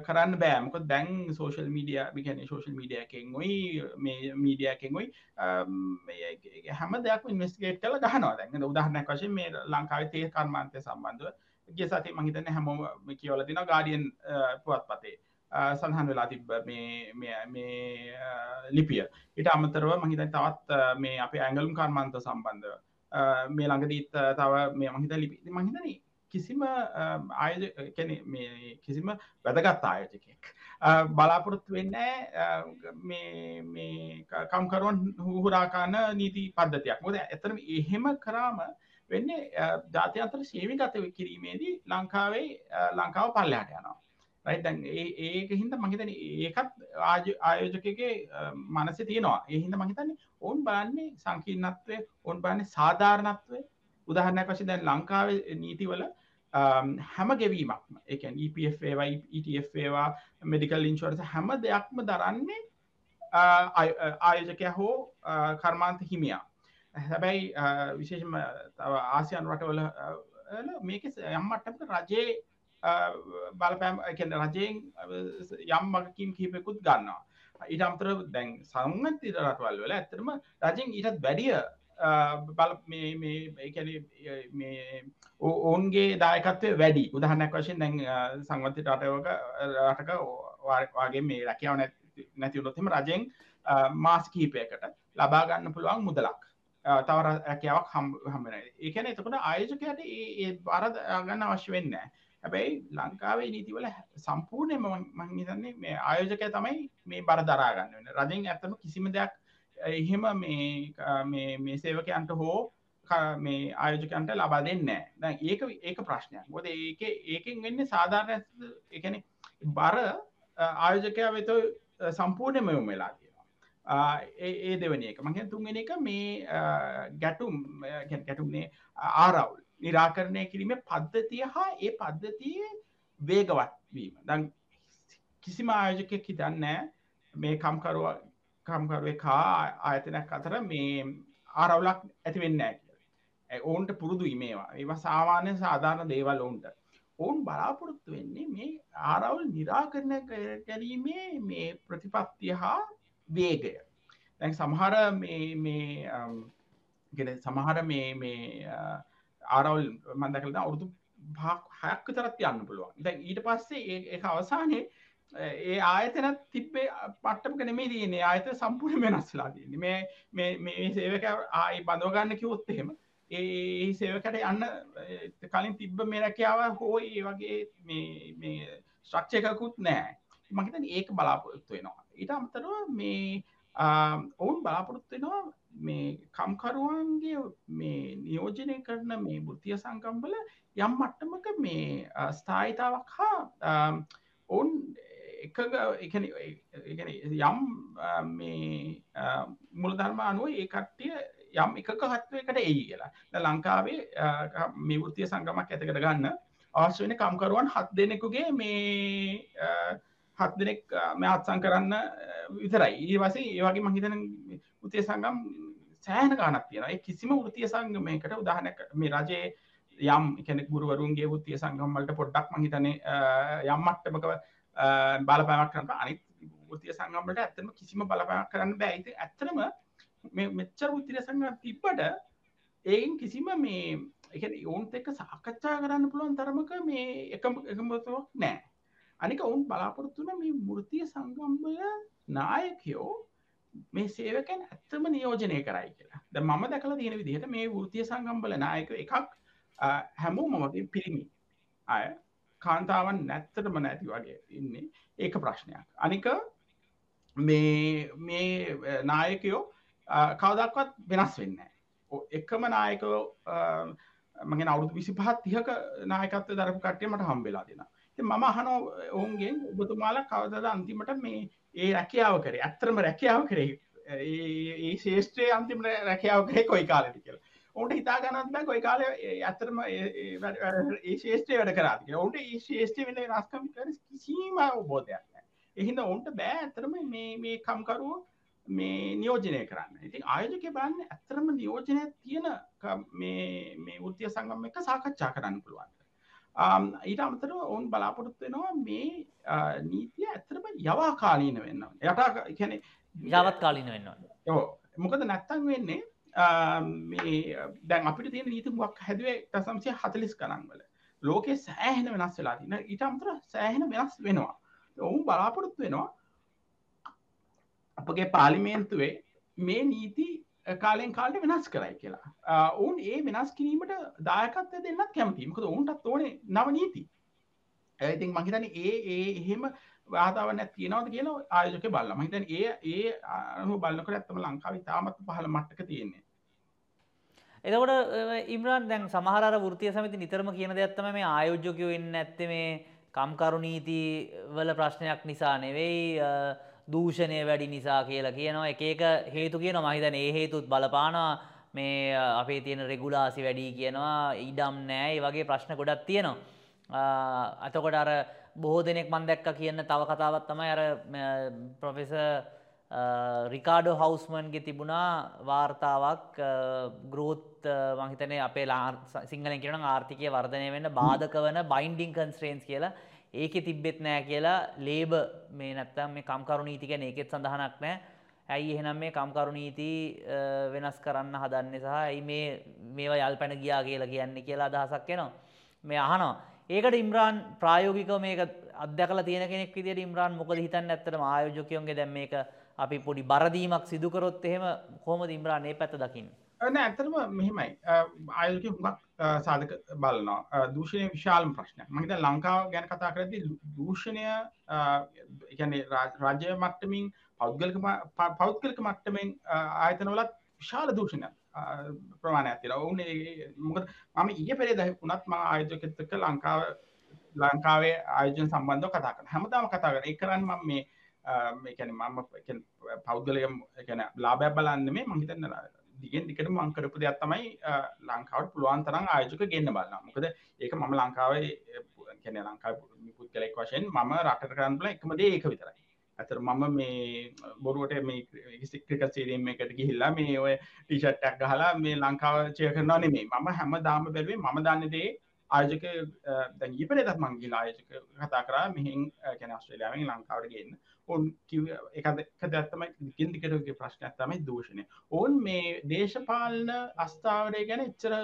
කරන්න බෑමක දැන් සෝශල් මීඩිය මිකැන සෝශල් මීඩියකෙන් ඔයි මේ මීඩියකෙන් ඔයි හැම දෙයක් ඉන්වස්ගේට් කල ගහනවා. දැන් උදාහරණයක් වශයෙන් මේ ලංකාව තේ කර්මාන්තය සම්බන්ධව. ගේ සති මහිතන හැමෝම කියවල දින ගාඩියන් පුවත් පතේ සඳහන් වෙලා තිබ මේ ලිපිය. ඉට අමතරව මහිත තවත් මේ අප ඇංගලුම් කර්මාන්ත සම්බන්ධව. මේ ළඟදීත් තව මේ මහිත ලිපි මහිතන කිසිම ආයජ කැන මේ කිසිම වැදගත් ආයෝජකෙක් බලාපොරොත්තු වෙන්න මේ කම්කරුවන් හුහුරාකාන නීති පද්ධතියක්. මොද ඇතරම එහෙම කරාම වෙන්න ජාති අතර සේවි ගත කිරීමේදී ලංකාවේ ලංකාව පල්ලයාට යනවා. රයිතැන් ඒක හින්ද මහිතන ඒකත් ආයෝජකගේ මනස තියෙනවා. එහින්ද මහිතන්නේ ඔවුන් බලන්නේ සංකීර්ණත්වය ඔවන් බලන්නේ සාධාරණත්වය. උදාහරණයක් වශයෙන් දැන් ලංකාවේ නීතිවල හැම ගෙවීමක්ම එකන් EPFවා ETFවා මෙඩිකල් ඉන්ශෝරස හැම දෙයක්ම දරන්නේ ආයෝජකය හෝ කර්මාන්ත හිමියා. හැබැයි විශේෂම ආසියන් රටවල මේක යම්මට්ටමට රජයේ බලපෑම් එකන රජයෙන් යම් මගකින් කිහිපෙකුත් ගන්නවා. ඊට අමතර දැන් සංගති රටවල් වල ඇතරම රජෙන් ඊටත් වැඩිය බල මේ ඔවුන්ගේ දායකත්වය වැඩි. උදහන්නක් වශයෙන් දැන් සංවති රටවක රටක වාගේ මේ රැකියාව නැතිවුණොත්ම රජෙන් මාස කීපයකට ලබාගන්න පුළුවන් මුදලක්. තව රැකියාවක් හම්බෙන ඒකන එතකොට ආයෝජකයට ඒ බාර ගන්න අවශ්‍ය වෙන්න හැබැයි ලංකාවේ නීතිවල සම්පූර්ණය මංහිතන්නේ මේ ආයෝජකය තමයි මේ බර දරාගන්න වෙන රජෙන් ඇත්තම කිසිම දෙයක් එහෙම මේ සේවකයන්ට හෝ මේ ආයෝජකන්ට ලබා දෙන්න දැ ඒක ඒක ප්‍රශ්නයක්. ගොද ඒක ඒකෙන් වෙන්න සාධාරණ එකන බර ආයෝජකයා වෙත සම්පූර්ණයම යොම වෙලා තියෙනවා. ඒ දෙවනි එක. මහ තුන්ගෙන එක මේ ගැටුම් ගැටුම්නේ ආරවුල්. නිරාකරණය කිරීම පද්ධතිය හා ඒ පද්ධතිය වේගවත්වීම දන් කිසිම ආයෝජකයක් හිතන්න මේ කම්කරුව කම්කරුව කා ආයතනයක් අතර මේ ආරවුලක් ඇති වෙන්න ඇ ඔවුන්ට පුරුදු මේවා. ඒවා සාමාන්‍ය සාධාරණ දේවල් ඔවුන්ට. ඔවුන් බලාපොරොත්තු වෙන්නේ මේ ආරවුල් නිරාකරණය ගැරීමේ මේ ප්‍රතිපත්තිය හා වේගය. දැන් සමහර මේ සමහර මේ ආරවල් මන්දකලද අවුරුදු හයක් තරත් යන්න පුළුවන්. දැ ඊට පස්සේ ඒ අවසානයේ ඒ ආයතන තිබේ පට්ටම කනෙමේ දන්නේ ආයත සම්පූර්ණ වෙනස්ලා දන්න මේ මේ සේවක ආයි බඳවගන්න කිවොත් එහෙම ඒ සේවකට යන්න කලින් තිබ්බ මෙරැකියාව හෝ ඒ වගේ මේ ශ්‍රක්ෂයකකුත් නෑ මහිතන ඒක බලාපොරොත්තු වෙනවා. ඊට අමතරව මේ ඔවුන් බලාපොරොත්තු වෙනවා මේ කම්කරුවන්ගේ මේ නියෝජනය කරන මේ බුද්ධිය සංකම්බල යම් මට්ටමක මේ ස්ථායිතාවක් හා ඔවුන් එක යම් මේ මුළධර්ම අනුව ඒ කට්ටිය යම් එක හත්වයකට එයි කියලා. ලංකාවේ මේ වෘතිය සංගමක් ඇතකට ගන්න අවශ්‍ය වෙන කම්කරුවන් හත් දෙනෙකුගේ මේ හත් දෙනෙක් මේ අත්සං කරන්න විතරයි. ඒ වසේ ඒවගේ මහිතන උතිය සංගම් සෑහන ගානක් තියෙන කිසිම වෘතිය සංගමයකට උදාහනක මේ රජයේ යම් එකන ගුරුවරුන්ගේ වෘතිය සංගම්වලට පොඩ්ඩක් මහිතන යම්මට්ටමක බලපෑමක් කරන්න අනිත් වෘතිය සංගම්ලට ඇත්තම කිසිම බලපෑමක් කරන්න බැයිති ඇත්තරම මෙච්චර උත්තිර සංගම් තිබ්බට ඒන් කිසිම මේ එක ඔවුන්ත එක්ක සාකච්ඡා කරන්න පුළුවන් තරමක මේ එකම එකමතුවක් නෑ. අනික ඔවුන් බලාපොරොත්තුන මේ මෘතිය සංගම්බල නායකයෝ මේ සේවකැන් ඇත්තම නියෝජනය කරයි කියලා. ද මම දැකල තියෙන විදිහට මේ වෘතිය සංගම්බල නායක එකක් හැමෝ මමගේ පිරිමි. අය කාන්තාවන් නැත්තටම නැති වගේ ඉන්නේ ඒක ප්‍රශ්නයක්. අනික මේ මේ නායකයෝ කවදක්වත් වෙනස් වෙන්න එකම නායකෝ මගේ අවුදු විසි පහත් තිහක නායකත්ව දරපු කට්ටයමට හම්බෙලා දෙෙන මම අහනෝ ඔවුන්ගෙන් ඔබතුමාල කවදද අන්තිමට මේ ඒ රැකියාව කරේ? ඇත්තරම රැකියාව කරේ. ඒ ශේෂත්‍රය අන්තිම රැකියාව කරේ කොයි කාලට කියල. ඔට හිතා ගනත්ම කොයි කාල ඇතරම ඒ ශේෂත්‍රය වැඩ කරාතික ඔට ඒ ශේෂ්ටය වෙන රස්කම් කර කිසීම බෝධයක් එහිද ඔවුන්ට බෑ ඇතරම මේ කම්කරුව මේ නියෝජනය කරන්න. ඉතින් ආයෝජක බලන්න ඇත්තරම නියෝජනය තියෙන මේ උෘතිය සංගම එක සාකච්ඡා කරන්න පුළුවන්. ඊට අමතර ඔවුන් බලාපොරොත්වෙනවා මේ නීතිය ඇතරම යවා කාලීන වෙන්න යට කැන ජවත් කාලීන වෙන්න යෝ මොකද නැත්තන් වෙන්නේ දැන් අපිට තියෙන නීතිමුවක් හැදුවේ තසම්සය හතලිස් කරන්වල ලෝකෙ සෑහෙන වෙනස් වෙලා තින ඊට අමතර සෑහෙන වෙනස් වෙනවා. ඔවුන් බලාපොරොත්තු වෙනවා අපගේ පාලිමේන්තුවේ මේ නීති කාලෙන් කාලට වෙනස් කරයි කියලා. ඔවුන් ඒ වෙනස් කිරීමට දායකත්ය දෙන්නත් කැමතිීමකද ඔවුන්ටත් ඕනේ නව නීති. ඇතින් මහිතන ඒ ඒ එහෙම වාතාවන තියෙනවද කියලා ආයෝජක බල්ල මහිතන් ඒ ඒ අනු බලන්නකට ඇත්තම ලංකාව තාමත් පහල මට්ටක තියෙන්නේ. එතකොට ඉම්රන් දැන් සමහර වෘතිය සමති නිතරම කියන දෙයක්ත්තම මේ ආයෝජකයෝ එන්න ඇත්ත මේ කම්කරු නීති වල ප්‍රශ්නයක් නිසා නෙවෙයි දූෂණය වැඩි නිසා කියලා කියනවා. එක එක හේතු කියන මහිතන ඒ හේතුත් බලපානවා මේ අපේ තියෙන රෙගුලාසි වැඩි කියනවා. ඉඩම් නෑ. වගේ ප්‍රශ්න ගොඩක් තියෙනවා. අතකොට අර බොහෝ දෙනෙක් මන් දැක්ක කියන්න තව කතාවත් තමයි අර ප්‍රොෆෙස රිකාඩෝ හවස්මන්ගේ තිබුණා වාර්තාවක්. ග්‍රෝත් මහිතනේ අපේ සිංහලෙන් කියන ආර්ථිකය වර්ධනය වෙන්න බාධක වන බයින්ඩිං කන්ස්ට්‍රේන්ස් කියලා. ඒක තිබ්බෙත් නෑ කියලා ලේබ මේ නැත්තම් මේ කම්කරු නීතිකැන ඒකෙත් සඳහනක් නෑ. ඇයි එහෙනම් මේ කම්කරු නීති වෙනස් කරන්න හදන්නේ සහ ඇයි මේ මේවා යල් පැන ගියා කියලා කියන්නේ කියලා අදහසක් එනවා. මේ අහනවා. ඒකට ඉම්රාන් ප්‍රායෝගික මේක අධ්‍යකල තියෙන කෙනෙක් විදිහට ඉම්රාන් මොකද හිතන්නේ ඇත්තටම? ආයෝජකයන්ගේ දැන් මේක අපි පොඩි බරදීමක් සිදුකරොත් එහෙම කොහොමද ඉම්රාන් මේ පැත්ත දකින්නේ? නෑ ඇත්තටම මෙහෙමයි. ආයෝජක හුඟක් සාධක බලනවා. දූෂණය විශාලම ප්‍රශ්නයක්. මහිත ලංකාව ගැන කතා කරදි දූෂණය එකන්නේ රාජ්‍ය මට්ටමින් පෞද්ගලක පෞද්ගලක මට්ටමෙන් ආයතනවලත් විශාල දූෂණයක් ප්‍රමාණය ඇතිර ඔවුන් මොකද මම ඒ පෙරේ ද වුණත් ම ආයෝජකතක ලංකාව ලංකාවේ ආයෝජන සම්බන්ධ කතා කර හැමදාම කතා කර එකරන්න ම මේ මේකැන මම පෞද්ගලයම් ගැන ලාබැ බලන්න මේ මහිතන්න දිගෙන් දිකට මං කරපු දෙයක් තමයි ලංකාවට පුළුවන් තරම් ආයෝජක ගෙන්න්න බලන්න මොකද ඒක මම ලංකාවේ කැන ලංකා පුද්ගලෙක් වශයෙන් මම රට කරන්නල එකමද ඒක විතරයි. ඇතර මම මේ බොරුවට මේ සික්්‍රික සේරීම එකට ගිහිල්ලා මේ ඔය ටිෂට්ටක් ගහලා මේ ලංකාව චය කරනවා නෙමේ මම හැම දාම බැලුවේ මම දන්නදේ ආයෝජක දැන් ඊපරේ දත් මංගිල ආයෝජක කතා කරා. මෙහින් කැන ස්ට්‍රේලියාවෙන් ලංකාවට ගන්න. ඔන් එක දැත්තමයි දිකින් දිකටගේ ප්‍රශ්නයක් තමයි දූෂණය. ඔවුන් මේ දේශපාලන අස්ථාවරය ගැන එච්චර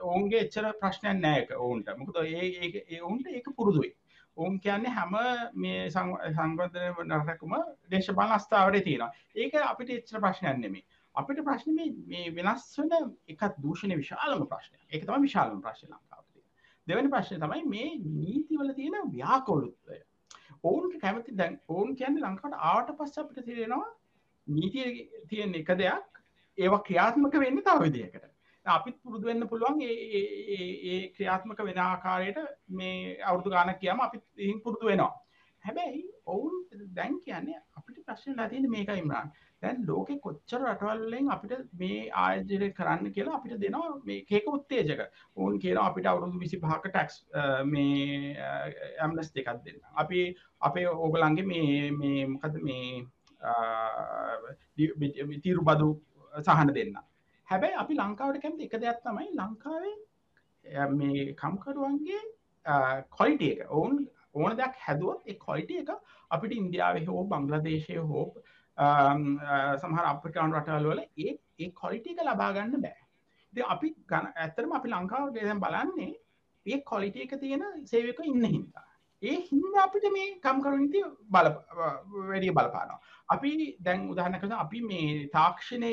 ඔවුන්ගේ එච්චර ප්‍රශ්නයක් නෑක ඔවුන්ට. මොකද ඒ ඔවුන්ට ඒක පුරුදුයි. ඔවුන් කියන්නේ හැම මේ සංගධන නරකුම දේශපාලන අස්ථාවරය තියෙනවා. ඒක අපිට එච්චර ප්‍රශ්නයක් නෙමේ අපිට ප්‍රශ්න මේ වෙනස් වන එකත් දූෂණ විශාලම ප්‍රශ්නය එක තම විශාලම ප්‍රශ්න ලංකාවතිය දෙවැනි ප්‍රශ්නය තමයි මේ නීතිවල තියෙන ව්‍යාකෝලුත්වය. ඔවුන්ට කැමති දැන් ඔවුන් කියන්නේ ලංකාට ආවට පස්ස අපිට තිරෙනවා නීතිය තියෙන එක දෙයක් ඒවා ක්‍රියාත්මක වෙන්න තව විදිහකට. අපිත් පුරුදු වෙන්න පුළුවන් ඒ ක්‍රියාත්මක වෙන ආකාරයට මේ අවුරදු ගානක් කියම අපිත් ඉහින් පුරුදු වෙනවා. හැබැයි ඔවුන් දැන් කියන්නේ අපිට ප්‍රශ්න ලතින මේක ඉම්රාන් දැන් ලෝකෙ කොච්චර රටවල්ලෙන් අපිට මේ ආයජරය කරන්න කියලා අපිට දෙනවා මේ කේක උත්තේජක. ඔවුන් කියලා අපිට අවුරුදු විසි පහක ටැක්ස් මේ ඇම්ලස් දෙකක් දෙන්න. අපි අපේ ඕගලන්ගේ මේ මේ මොකද මේ තීරු බදු සහන දෙන්න. හැබැයි අපි ලංකාවට කැමති එක දෙයක් තමයි ලංකාවේ මේ කම්කරුවන්ගේ කොයිටිය එක. ඔවුන් ඕන දෙයක් හැදුවත් ඒ කොයිටිය එක අපිට ඉන්දියාව හෝ බංගලදේශය හෝ සමහර අප්‍රිකාන් රටවල්වල ඒ ඒ කොලිටික ලබාගන්න බෑ. ද අපි ගන ඇත්තරම අපි ලංකාව ගෙදම් බලන්නේ ඒ කොලිටිය එක තියෙන සේවක ඉන්න හින්දා. ඒ හින්ද අපිට මේ කම්කරුනිති බල වැඩිය බලපානවා. අපි දැන් උදාහනකද අපි මේ තාක්ෂණය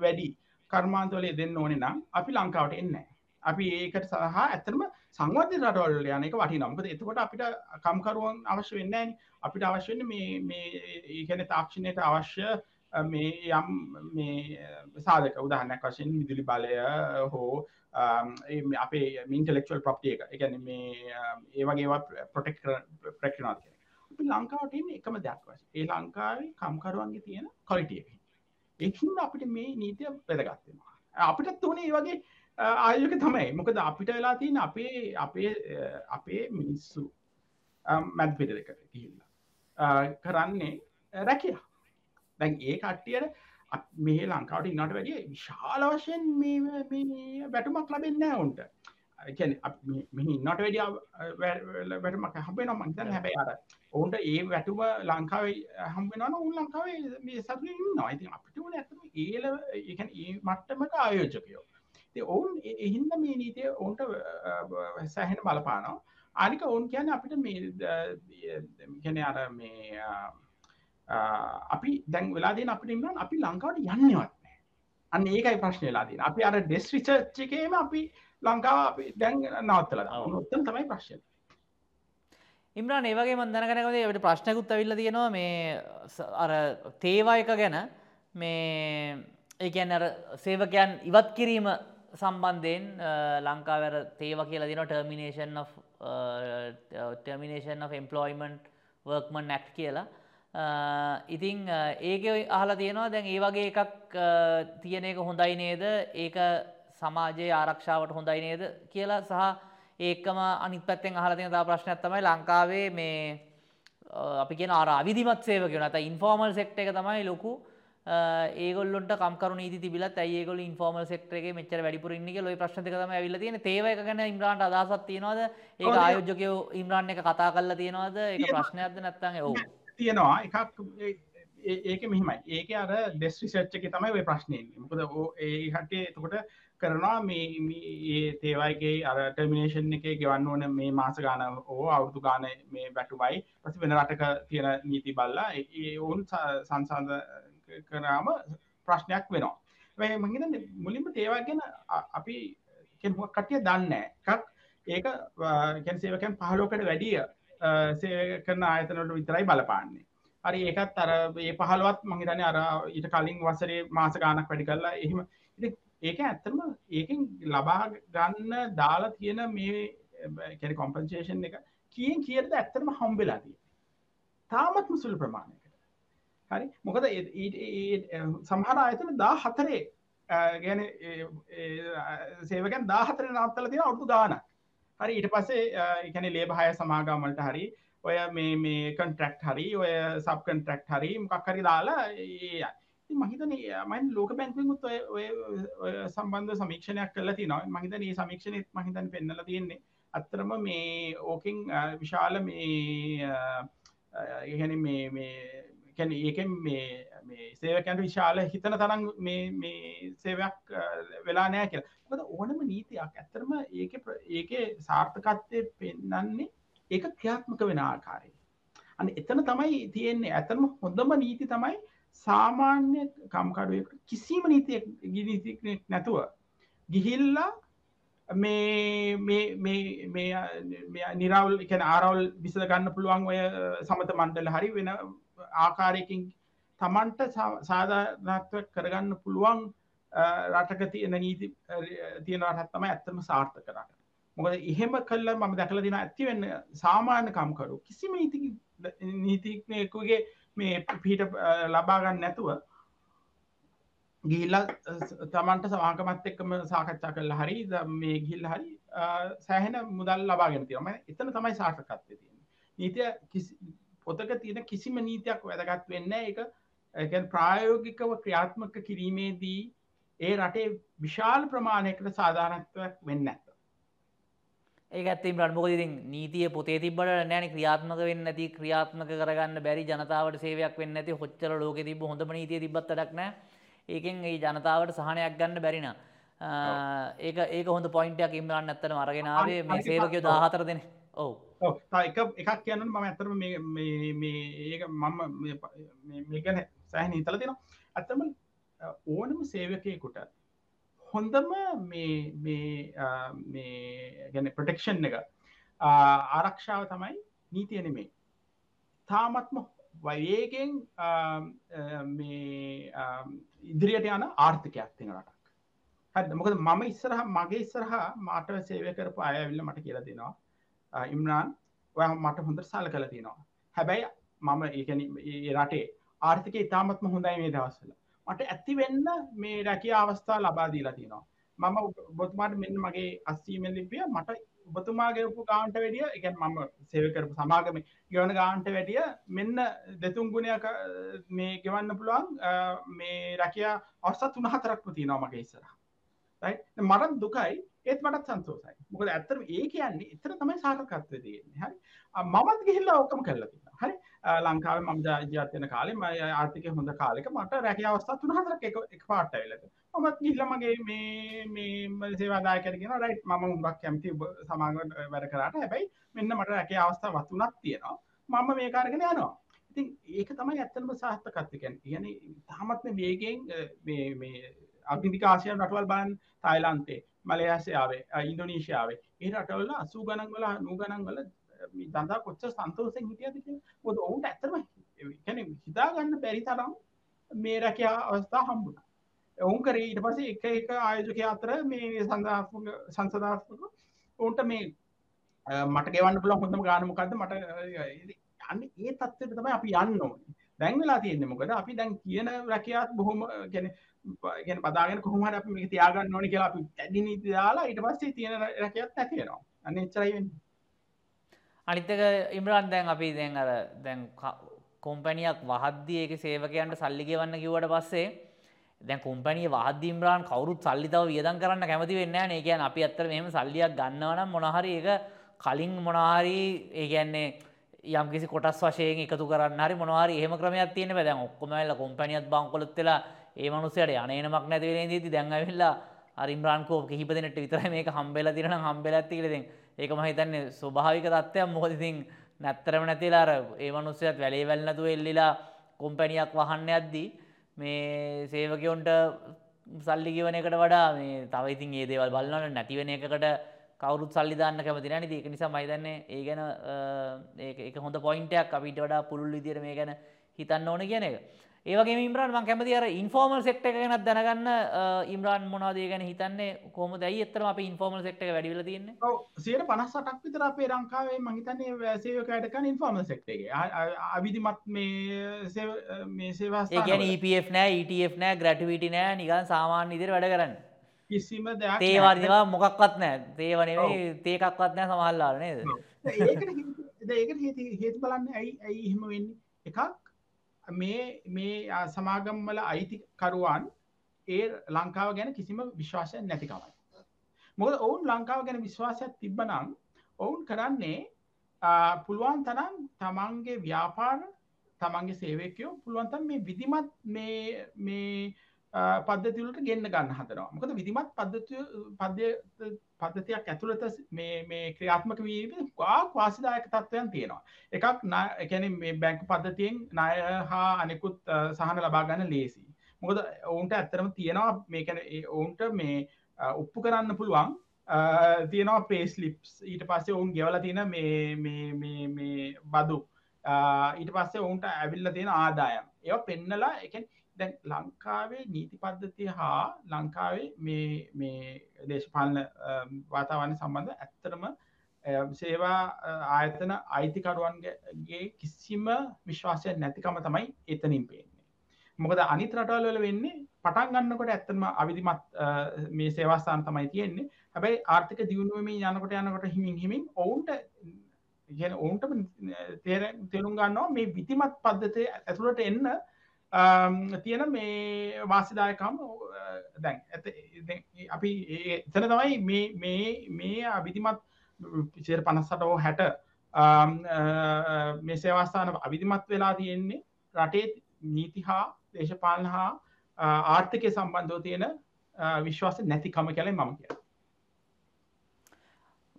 වැඩි කර්මාන්තවලේ දෙන්න ඕනෙ නම් අපි ලංකාවට එන්නෑ අපි ඒකට සහ ඇතරම සංවධ රටවල් යනක වටි නම්කද එතකොට අපිට කම්කරුවන් අවශ්‍ය වෙන්න අපිට අවශ්‍යන්න මේ ඒකැන තාක්ෂණයට අවශ්‍ය මේ යම් මේ සාධක උදාහන්නක් වශයෙන් විදුලි බලය හෝ අපේ මින්ටලෙක්ල් ප්‍රප්ටිය එක. එකන මේ ඒවගේවා ප්‍රොටෙක් ප්‍රක්ෂනාත් අපි ලංකාවට එකම දෙයක් වශ ඒ ලංකාවේ කම්කරුවන්ගේ තියෙන කොලිටිය එකින් අපිට මේ නීතිය පැදගත්වෙනවා අපිටත් වනේ ඒ වගේ ආයක තමයි. මොකද අපිට වෙලා තියන අපේ අපේ අපේ මිනිස්සු මැත් පිට එක කියන්න කරන්නේ රැකිය. දැන් ඒ කට්ටියට මේ ලංකාවට ඉන්නට වැඩිය විශාල වශයෙන් මේ වැටුමක් ලබෙන්න ඔුන්ට මෙහි ඉන්නට වැඩිය වැටමක් හබෙන මංතන හැබැයි අර ඔවුන්ට ඒ වැටුම ලංකාවේ හම්බෙනන උන් ලංකාවේ මේ සතු නයිති අපිට වන ඇතම ඒල ඒ මට්ටමක ආයෝජකයෝ. ඔවුන් එහින්ද මේ නීතිය ඔවුන්ට සැහෙන බලපානවා. අනික ඔවුන් කියන අපිට මේ ගැන අර මේ අපි දැන් වෙලාදේ අපිට ඉන්න අපි ලංකාවට යන්නවත් අන්න ඒකයි ප්‍රශ්න වෙලාදීන අපි අර ඩෙස් රිචච්චකේම අපි ලංකාව අපි දැන් නවත්තල ඔත්තන් තමයි ප්‍රශ්න. ඉම්රාන් ඒවගේ මන්දනකනකද ට ප්‍රශ්නකුත් ඇවිල්ල තියෙනවා. මේ අර තේවායක ගැන. මේ ඒකැන් අර සේවකයන් ඉවත් කිරීම සම්බන්ධයෙන් ලංකාවර තේව කියලා දින termination termination of employment workman නැක්් කියලා. ඉතිං ඒක අහලා තියෙනවා දැන් ඒ වගේ එකක් තියෙන එක හොඳයි නේද? ඒක සමාජයේ ආරක්ෂාවට හොඳයි නේද? කියලා සහ ඒකම අනිත් පැත්තෙන් අහලා තියෙන තව ප්‍රශ්නයක් තමයි ලංකාවේ මේ අපි කියෙන අර අවිධිමත් සේවක නත ඉන්ෆෝර්මල් සෙක්ට එක තමයි ලොකු ඒගොල්ට කම්කරු නීති තිබිලත් ඇයගොල ඉන්ෆෝර්මල් සෙක්ටරේ මෙච්චර වැඩිපුර ඉන්නක ලොයි ප්‍රශ්නතිකම ඇවිල තියෙන තේවක ගැන ඉම්රාන්ට අදසත් තියෙනවාද ඒ ආයෝජකයෝ ඉම්රාන් එක කතා කරලා තියෙනවාද ඒ ප්‍රශ්නයක්ද නැත්තන් ඔවු තියෙනවා එකක් ඒක මෙහිමයි ඒක අර ඩෙස් රිසච්චක තමයි ඔය ප්‍රශ්නයෙන් මොකද ඒ හටේ එතකොට කරනවා මේ තේවයිගේ අර ටර්මිනේෂන් එක ගෙවන්න ඕන මේ මාස ගාන ඕ අවුදු ගාන මේ බැටුමයි පස වෙන රටක තියෙන නීති බල්ලා ඒ ඔවුන් සංසන්ධ කරාම ප්‍රශ්නයක් වෙනවා. මහිත මුලින්ම තේවා ගැන අපි කටිය දන්න එකක් ඒක කැන්සේවකැන් පහලෝකට වැඩිය සේ කරන ආයතනට විතරයි බලපාන්නේ. හරි ඒකත් අර ඒ පහලවත් මහිතන අර ඊට කලින් වසරේ මාස ගානක් වැඩි කරලා එහෙම. ඒක ඇත්තම ඒකින් ලබා ගන්න දාලා තියෙන මේ කැන කොම්පන්සේෂන් එක කියෙන් කියද ඇත්තම හම්බෙලාදී තාමත්ම සුළු ප්‍රමාණයකට හරි? මොකද සමහර ආයතන දා හතරේ ගැන සේවකන් දාහතර නත්තල තියෙන අවුතු ගානක් හරි ඊට පස්සේ එකන ලේබහය සමාගමලට හරි ඔය මේ මේ කන්ට්‍රක්් හරි ඔය සබ් කන්ට්‍රක්් හරි මොකක් හරි දාලා ඒ මහිතන මයින් ලෝක බැංකුත් ඔය සම්බන්ධ සමීක්ෂණයක් කල තිනවා මහිතන ඒ සමීක්ෂණත් මහිතන් පෙන්නල තියෙන්නේ. අත්තරම මේ ඕකින් විශාල මේ එහෙන මේ කැන ඒකෙන් මේ සේවකැන්ට විශාල හිතන තරම් මේ සේවයක් වෙලා නෑ කියලා ොද ඕනම නීතියක් ඇත්තරම ඒක ඒක සාර්ථකත්වය පෙන්නන්නේ ඒක ක්‍රියාත්මක වෙන ආකාරය අන්න එතන තමයි තියෙන්නේ ඇතම හොඳම නීති තමයි සාමාන්‍ය කම්කඩුවකට කිසිම නීතියක් ගිනීතිනෙක් නැතුව ගිහිල්ලා මේ නිරවල් එක ආරවල් විස ගන්න පුළුවන් ඔය සමත මණ්ඩල හරි වෙන ආකාරයකින් තමන්ට සාධානත්ව කරගන්න පුළුවන් රටක තියෙන නීති තියෙනවටත් තම ඇත්තම සාර්ථ කරට මොකද එහෙම කල්ල මම දැකල දින ඇතිවෙන්න සාමාන්‍ය කම්කරු කිසිම නීති නීතික්නයකුගේ මේ පිහිට ලබාගන්න නැතුව ගිල්ල තමන්ට සවාකමත් එක්කම සාකච්ඡා කරලා හරි මේ ගිල්ල හරි සෑහෙන මුදල් ලබාගෙන තියම එතන තමයි සාර්ථකත්වය තියෙන නීතිය පොතක තියෙන කිසිම නීතියක් වැදගත් වෙන්න එක එකන් ප්‍රායෝගිකව ක්‍රියාත්මක කිරීමේදී ඒ රටේ විශාල් ප්‍රමාණයකට සාධානත්වයක් වෙන්න ඇත ඒකඇත්තිම් රන්මොකතින් නීතිය පොතේ තිබට නෑන ක්‍රියාත්මක වෙන්න ඇති ක්‍රියාත්මක කරගන්න බැරි ජනතාවට සේවයක් වෙන්න ඇති හොච්චර ලෝක තිබ හොඳම නීතිය තිබත්තටක්න ඒකෙන් ඒ ජනතාවට සහනයක් ගන්න බැරින ඒක ඒක හොඳ පොයින්ටයක් ඉම්රන්න ඇත්තන අරගෙනාවේ මේ සේවකය දාහතර දෙන. ඔවු. එක එකක් කියන්න මම ඇතරම ඒක මම මේගැන සෑහන හිතල තිෙන ඇත්තම ඕනම සේවකයකුට හොඳම ගැන ප්‍රටෙක්ෂන් එක ආරක්ෂාව තමයි නීතිය නෙමේ තාමත්ම වයේගෙන් ඉදිරියට යන ආර්ථිකයක් තින රටක්. හැද මොකද මම ඉස්සරහ මගේ ඉස්සරහා මාට සේවය කරපු අයවිල්ල මට කියලා දෙනවා. ඉම්රාන් ඔය මට හොඳ සල් කල තියෙනවා. හැබැයි මම ඒකන රටේ ආර්ථික ඉතාමත්ම හොඳයි මේ දවස්සල මට ඇති වෙන්න මේ රැකිය අවස්ථා ලබා දීලා තිනවා මම බොතුමාට මෙන්න මගේ අස්සීමෙන් ලිපිය මට ඔබතුමාගේපු ගාන්ට වැඩිය එක මම සේවකරපු සමාගම ගවන ගාන්ට වැඩිය මෙන්න දෙතුන් ගුණයක් මේ ගෙවන්න පුළුවන් මේ රැකිය අවස්ථා තුනහතරක්ම තියනවා මගේ ඉස්සර මරත් දුකයි ඒත් මටත් සන්තෝසයි මොකද ඇත්තර ඒ කියන්නේ එතර තමයි සාකත්ව තියෙන්නේ. හරි? මමත් ගිහිල්ලා ඔක්කම කරලා තින්න හරි? ලංකාව මම ජාතියන කාලේ ම ආර්ථික හොඳ කාලෙක මට රැකිය අවස්ථා තුන හතරක් එක පාට වෙලක මත් ගිල්ල මගේ මේ සේවාදායකරගෙන රයි් මම උගක් කැමති සමාග වැඩ කරට. හැබැයි මෙන්න මට රැකිය අවස්ථා වතුනක් තියෙනවා. මම මේ කාරගෙන යනවා. ඉතින් ඒක තමයි ඇත්තනම සාහත්තකත්තිකැන් කියන තාමත්ම වේගෙන් අගිදිකාශයන් රටවල් බාන් තායිලන්තේ මලයාසයාවේ ඉන්දොනීශයාවේ ඒ රටවල්ල අසූ ගණන් වල නූ ගණන් වල දඳා කොච්ච සන්තෝසෙන් හිටියද ොද ඔවුන්ට ඇතරම කැන හිතාගන්න බැරි තරම් මේ රැකයා අවස්ථා හම්බුණ. ඔවුන් කරේ ඊට පසේ එක එක ආයෝජක අතර මේ සඳ සංසධාත්මක ඔවුන්ට මේ මට ගෙවන්න පුළ හොඳම ගානමකක්ද මට ah, අන්න ඒ තත්වට තමයි අපි යන්න ඕනේ. දැන්වෙලා තියෙන්නේ මොකද? අපි දැන් කියන රැකයාත් බොහොම ගැන ගැන පදාගෙන කොහමට අපි මේ තියාගන්න ඕනි කියලා අපි ඇඩි නීති දාලා ඊට පස්සේ තියෙන රැකයත් නැතිෙනවා අන්න එච්චරයි වෙන්නේ. අනිතක ඉම්රන් දැන් අපි දැන් අර දැන් කොම්පැනියක් වහද්දී ඒක සේවකයන්ට සල්ලි ගෙවන්න කිව්වට පස්සේ දැන් කොම්පැනිය වහද්දී ඉම්රාන් කවුරුත් සල්ලි තව වියදම් කරන්න කැමති වෙන්නේ නැහැ නේ. කියන්නේ අපි ඇත්තට මෙහෙම සල්ලියක් ගන්නවා නම් මොනවා හරි ඒක කලින් මොනවා හරි ඒ කියන්නේ යම් කිසි කොටස් වශයෙන් එකතු කරන්න හරි මොනවා හරි එහෙම ක්‍රමයක් තියෙන්න බෑ. දැන් ඔක්කොම ඇවිල්ලා කොම්පැනියත් බංකොලොත් වෙලා ඒ මිනිස්සයාට යන්නේනමක් නැති වෙන ඉඳීදී දැන් ඇවිල්ලා අර ඉම්රාන් කෝ කිහිප දෙනෙක්ට විතරයි මේක හම්බෙලා තියෙනවා නම් හම්බෙලා ඇත්ති කියලා දැන් ඒක මම හිතන්නේ ස්වභාවික තත්ත්වයක් මොකද ඉතින් නැත්තරම නැතිලා අර ඒ මිනිස්සයාත් වැලේ වැල් නැතුව එල්ලිලා කොම්පැනියක් වහන්න යද්දී මේ සේවකයොන්ට සල්ලි ගෙවන එකට වඩා මේ තව ඉතින් ඒ දේවල් බලනවනේ නැති වෙන එකකට කවුරුත් සල්ලි දාන්න කැමති නැහැ නේද ඒක නිසා මම හිතන්නේ ඒ ගැන ඒක ඒක හොඳ පොයින්ට් එකක් අපිට වඩා පුළුල් විදියට මේ ගැන හිතන්න ඕනේ කියන එක. ඒවගේ ඉම්රාන් මං කැමති අර ඉන්ෆෝර්මල් සෙක්ටර් එක ගැනත් දැනගන්න ඉම්රාන් මොනවද ඒ ගැන හිතන්නේ කොහොමද ඇයි ඇත්තටම අපි ඉන්ෆෝර්මල් සෙක්ටර් එක වැඩි වෙලා තියෙන්නේ? ඔව් 158ක් විතර අපේ ලංකාවේ මං හිතන්නේ සේවකයට කරන ඉන්ෆෝර්මල් සෙක්ටර් එකේ අවිධිමත් මේ මේ සේවා ඒ කියන්නේ EPF නෑ ETF නෑ ග්‍රැටුවිටි නෑ නිකන් සාමාන්‍ය විදිහට වැඩ කරන්නේ. කිසිම දෙයක් තේ වර්ගවා මොකක්වත් නෑ. තේව නෙවෙයි තේකක්වත් නෑ සමහරවල් නේද? ඒකට හේතු බලන්න ඇයි ඇයි එහෙම වෙන්නේ? එකක් මේ මේ සමාගම්වල අයිතිකරුවන් ඒ ලංකාව ගැන කිසිම විශ්වාසයක් නැතිකමයි. මොකද ඔවුන් ලංකාව ගැන විශ්වාසයක් තිබ්බනම් ඔවුන් කරන්නේ පුළුවන් තරම් තමන්ගේ ව්‍යාපාර තමන්ගේ සේවකයෝ පුළුවන්තම් මේ විදිමත් මේ පද්ධතිවලට ගෙන්න්න ගන්න හදනවා. මොකද විදිමත් පද්ධතිය පද්‍ය පද්ධතියක් ඇතුළත මේ ක්‍රියාත්මක වීම වාසිදායක තත්ත්වයන් තියෙනවා. එකක් එකැන මේ බැංක පද්ධතියෙන් ණය හා අනෙකුත් සහන ලබා ගන්න ලේසි මොකද ඔවුන්ට ඇත්තරම තියෙනවා මේකැන ඔවුන්ට මේ ඔප්පු කරන්න පුළුවන් තියෙනවා පේස්ලිප්ස් ඊට පස්සේ ඔවුන් ගෙවල තියෙන මේ බදු. ඊට පස්සේ ඔවුන්ට ඇවිල්ල තියෙන ආදායම්. ඒ පෙන්නලා එකෙන් දැන් ලංකාවේ නීති පද්ධතිය හා ලංකාවේ මේ දේශපාලන වාතාවන්න සම්බන්ධ ඇත්තරම සේවා ආයතන අයිතිකරුවන්ගේ කිසිම විශ්වාසය නැතිකම තමයි එතනින් පේන්නේ. මොකද අනිත් රටවල්වල වෙන්නේ පටන් ගන්නකොට ඇත්තම අවිධිමත් මේ සේවාස්ථාන තමයි තියෙන්නේ. හැබැයි ආර්ථික දියුණුවමින් යනකොට යනකොට හිමින් හිමින් ඔවුන්ට ගැන ඔවුන්ට තේරුම් ගන්නවා මේ විතිමත් පද්ධතිය ඇතුළට එන්න තියෙන මේ වාසිදායකම් දැන් ඇත අපි එතන තමයි මේ මේ අවිධිමත් පිසර පනස්සට හෝ හැට මේ සේවස්ථාන අවිධිමත් වෙලා තියෙන්නේ රටේ නීති හා දේශපාලන හා ආර්ථකය සම්බන්ධව තියෙන විශ්වාස නැතිකම කැලේ මම කිය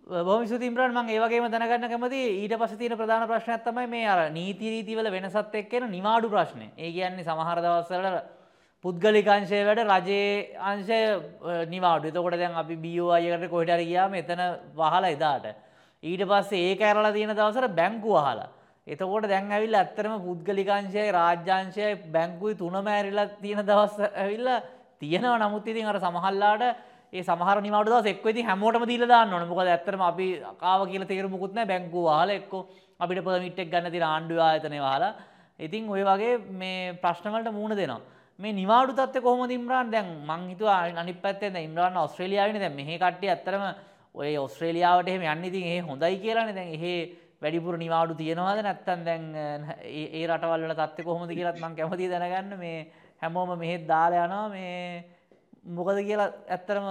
බොම සුතිම්රන් මං ඒවගේම දැනගන්න කැමති ඊට පස තියෙන ප්‍රධාන ප්‍රශ්නයක් තමයි මේ අර නීති රීතිවල වෙනසත් එක්කෙන නිවාඩු ප්‍රශ්නය ඒ කියන්නේ සමහර දවස්සල පුද්ගලිකංශය වැඩ රජයේ අංශය නිවාඩු. එතකොට දැන් අපි බියෝ අයකට කොහිටර ගියාම එතන වහලා එදාට. ඊට පස්සේ ඒ කැරලා තියෙන දවසට බැංකු වහලා. එතකොට දැන් ඇවිල්ලා ඇත්තරම පුද්ගලිකංශයයි රාජ්‍යංශයයි බැංකුයි තුනම ඇරිලා තියෙන දවස් ඇවිල්ලා තියෙනවා. නමුත් ඉතින් අර සමහරලාට ඒ සමහර නිවාඩු දවස් එක්ක ඉතින් හැමෝටම දීලා දාන්න ඕනේ. මොකද ඇත්තටම අපි කාව කියලා තේරුමකුත් නැහැ බැංකුව වහලා එක්ක අපිට පර්මිට් එක ගන්න තියෙන ආණ්ඩුවේ ආයතනය වහලා. ඉතින් ওই වගේ මේ ප්‍රශ්න වලට මුහුණ දෙනවා. මේ නිවාඩු තත්ත්වය කොහොමද ඉම්රාන් දැන් මං හිතුවා අනිත් පැත්තෙන් දැන් ඉම්රාන් ඕස්ට්‍රේලියාවේනේ දැන් මෙහි කට්ටිය ඇත්තටම ඔය ඕස්ට්‍රේලියාවට එහෙම යන්නේ ඉතින් එහෙ හොඳයි කියලානේ දැන් එහෙ වැඩිපුර නිවාඩු තියෙනවද නැත්නම් දැන් ඒ රටවල් වල තත්ත්වය කොහොමද කියලාත් මං කැමතියි දැනගන්න මේ හැමෝම මෙහෙත් දාලා යනවා මේ මොකද කියලා ඇත්තරම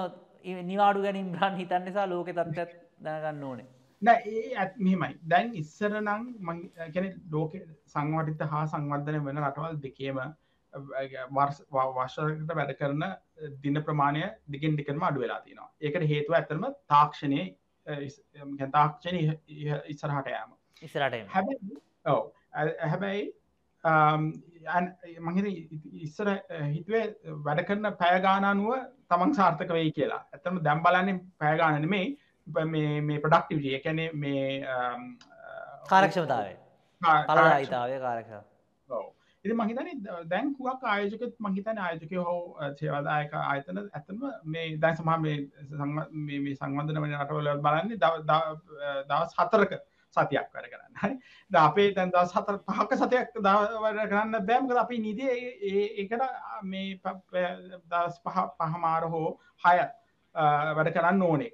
නිවාඩු ගැනින් බ්‍රන් හිතන්න නිසා ලෝක තත්ත්ත් දැනගන්න ඕනේ. ඒ ඇත් මෙමයි දැන් ඉස්සර නං ගැන ලෝක සංවටිත හා සංවර්ධනය වෙන රටවල් දෙකේම වර්ෂකට වැඩ කරන දින ප්‍රමාණය දිගෙන් ටිකරම අඩු වෙලා තිනවා ඒකට හේතුව ඇතරම තාක්ෂණය තාක්ෂණ ඉස්සරහට යෑම. ඉස්සරට හැබැයි ඔව. හැබැයි මහිත ඉස්සර හිතුවේ වැඩ කරන පෑගානනුව තමන් සාර්ථක වෙයි කියලා. ඇතම දැම් බලන්නේ පෑගානන මේ මේ ප්‍රඩක්ටිවිය එකැනේ මේ කාරක්ෂමතාවේ කලහිතාවය කාරක්ෂ ඉති මහිතන දැන්කුවක් ආයෝජකත් මහිතන ආයෝජකය හෝ සේවදායක ආයතන ඇතම මේ දැන් සමහා මේ සංවන්ධන වන රටවල බලන්නේ දවස් හතරක සතියක් වැඩ කරන්න. හරි? ද අපේ තැන් දස් හතර පහක සතයක් දවර කරන්න බෑම්කද අපි නිදිය ඒකට මේ දස් පහ පහමාර හෝ හය වැඩ කරන්න ඕනේ.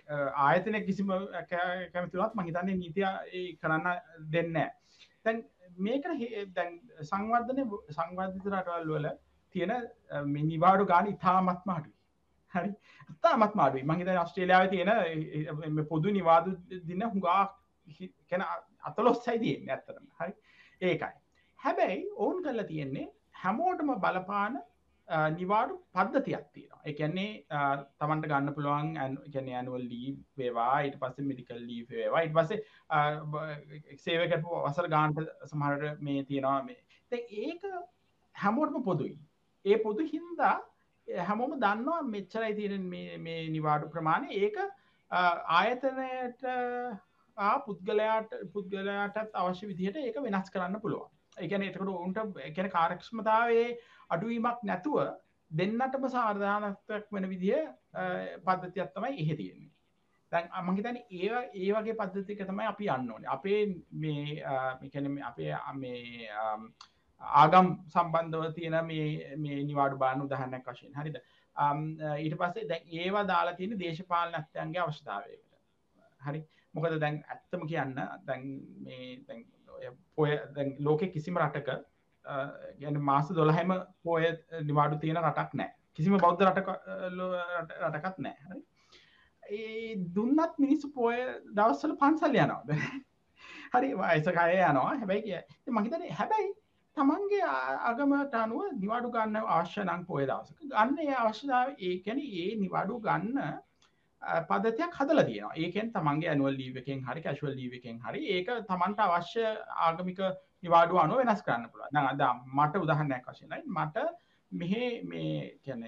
ආයතනය කිසිම කැමතිවත් මහිතන්නේ නීතිය කරන්න දෙන්න තැන් මේක දැන් සංවර්ධනය සංවර්ධිත රටවල් වල තියෙන මිනිවාඩු ගාන ඉතාමත්ම අඩුයි. හරි? තාමත් මාඩුයි මහිත ස්ට්‍රේලියාව තියෙන පොදු නිවාදු දින්න හුඟා කැන අතලොස්සයි තියෙන් ඇත්තරම හරි? ඒකයි. හැබැයි ඔවුන් කරලා තියෙන්නේ හැමෝටම බලපාන නිවාඩු පද්ධතියක් තියෙනවා. එකන්නේ තමන්ට ගන්න පුළුවන් ගැන ඇනුවල් ලී වේවා ඉට පස්ස මිඩිකල් ලී වේවා. ඉට පස්සේ සේවකට වසර ගාන්ට සමහරට මේ තියෙනවා මේ. ඒක හැමෝටම පොදුයි. ඒ පොදු හින්දා හැමෝම දන්නවා මෙච්චරයි තියෙන මේ නිවාඩු ප්‍රමාණය. ඒක ආයතනයට පුද්ගලයාට පුද්ගලයාටත් අවශ්‍ය විදිහට ඒක වෙනස් කරන්න පුළුවන්. එකන එතකට ඔවුන්ට එකන කාරක්ෂමතාවේ අඩුවීමක් නැතුව දෙන්නටම සාර්ධානත්වයක් වෙන විදිහ පද්ධතියක් තමයි එහෙ තියෙන්නේ. දැන් අමහිතන ඒ ඒ වගේ පද්ධතික තමයි අපි අන්න ඕනේ. අපේ මේ මිකැන අපේ මේ ආගම් සම්බන්ධව තියෙන මේ නිවාඩු බාන උදහන්නක් වශයෙන්. හරිද? ඊට පස්සේ දැන් ඒවා දාලා තියෙන දේශපාලනත්යන්ගේ අවශ්‍යතාවයකට හරි? මොකද දැන් ඇත්තම කියන්න දැන් මේ දැන් පොය ලෝකෙ කිසිම රටක ගැන මාස දොළහෙම පෝය නිවාඩු තියෙන රටක් නෑ. කිසිම බෞද්ධ රටක රටකත් නෑ. හරි? ඒ දුන්නත් මිනිස්සු පෝය දවස්සල පන්සල් යනවාද හරි වයසකය යනවා. හැබැයි කිය මහිතන හැබැයි තමන්ගේ අගමට අනුව නිවාඩු ගන්න අවශ්‍යනං පොය දවසක. ගන්න ඒ අවශ්‍යතාව ඒකැන ඒ නිවාඩු ගන්න පදතයක් හදල තියෙනවා. ඒකෙන් තමන්ගේ ඇනුවල් ලීවකෙන් හරි කැශවල් ලීවකෙන් හරි ඒක තමන්ට අවශ්‍ය ආගමික නිවාඩු අනුව වෙනස් කරන්න පුළුව අද මට උදහන්නයක් වශයෙනයි මට මෙහෙ මේ කියන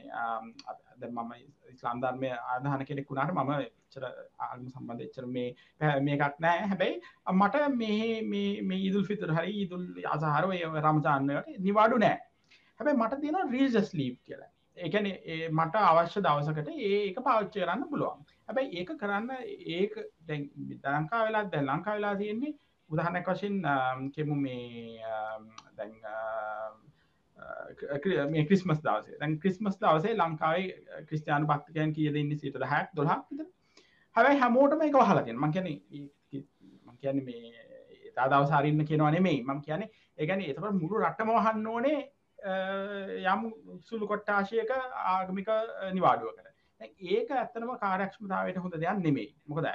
මම ඉස්ලාම්ධර්මය ආධාන කෙනෙක් වුණාට මම එච්චර ආගම සම්බන්ධ එච්චර මේ මේකක් නෑ හැබැයි මට මෙහෙ මේ ඉදුල් ෆිතර හරි ඉදුල් අසාහරව රමජාන්නයට නිවාඩු නෑ හැබැයි මට තියෙන රීජස් ලීප් කියලා. එකන මට අවශ්‍ය දවසකට ඒක පාච්චය කරන්න පුළුවන්. හැබැයි ඒක කරන්න ඒක දංකා වෙලා දැ ලංකා වෙලා තියෙන්නේ උදහනක් වශයෙන් කෙමු මේ දැන් මේ ක්‍රිස්මස් දවසේ. දැන් ක්‍රිස්මස් දවසේ ලංකාවේ ක්‍රස්ටයාන පක්තිකයන් කිය දෙන්න සිට හැක් දොහක් හැබයි හැමෝටම එක වහලතින් මං කියන මං කියන මේ තාදවසාරන්න කියනවනේ මේ මම කියන ඒගැන එතකට මුළු රට්ටම වහන්න ඕනේ යම් සුළු කොට්ටාශයක ආගමික නිවාඩුවකට. ඒක ඇත්තනම කාරක්ෂමතාවට හොඳ දෙයක් නෙමේ මොකද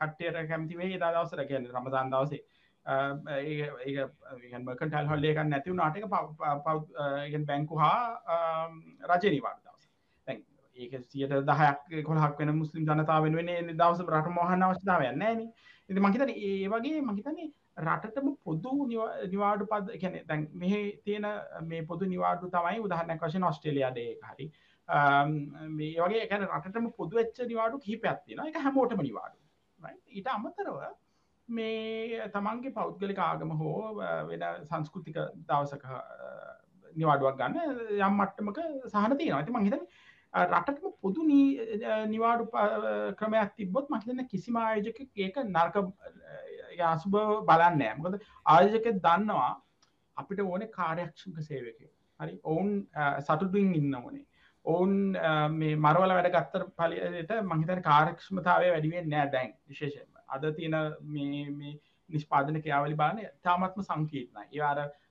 කට්ටයට කැමතිවේ දා දවසර කියන්න රමදාන් දවසේ. ඒකටල් හොල්ලේක නැතිව නාටක පව් බැංකු හා රජ නිවාඩ දවස. ඒක සියට දහයක් කොහක් වෙන මුස්ලිම් ජනතාව වෙන දවස රට මොහන්න අවස්ථාවයන්න න. ඉති මහිතන ඒ වගේ මහිතන්නේ රටටම පොදු නිවාඩු පද කැන දැන් මෙහ තියෙන මේ පොදු නිවාඩු තමයි උදහන්නක් වශයෙන් ඔස්ට්‍රේලියයාඩේ හරි. මේ වගේ එකන රටටම පොදු වෙච්ච නිවාඩු කිහිපයක්ත්තින එක හැමෝටම නිවාඩු. ඊට අමතරව මේ තමන්ගේ පෞද්ගලික ආගම හෝ වෙන සංස්කෘතික දවසක නිවාඩුවක් ගන්න යම් මට්ටමක සහන තියෙනවා. ඇති මහිතන රටටම පොදු නිවාඩු ක්‍රමයක් තිබොත් මහිතන කිසිම ආයෝජක ඒක නර්ක අසුභ බලන්න මොකද ආයෝජක දන්නවා අපිට ඕන කාර්යක්ෂක සේවක හරි? ඔවුන් සතුටින් ඉන්න ඕනේ. ඔවුන් මේ මරවල වැඩ ගත්තර පලියට මහිතන කාරක්ෂමතාවය වැඩිුවෙන් නෑ දැන් විශේෂෙන් අද තියෙන මේ නිෂ්පාදන ක්‍යාවලි බාන තාමත්ම සංකීර්ණ ඒවාර මේ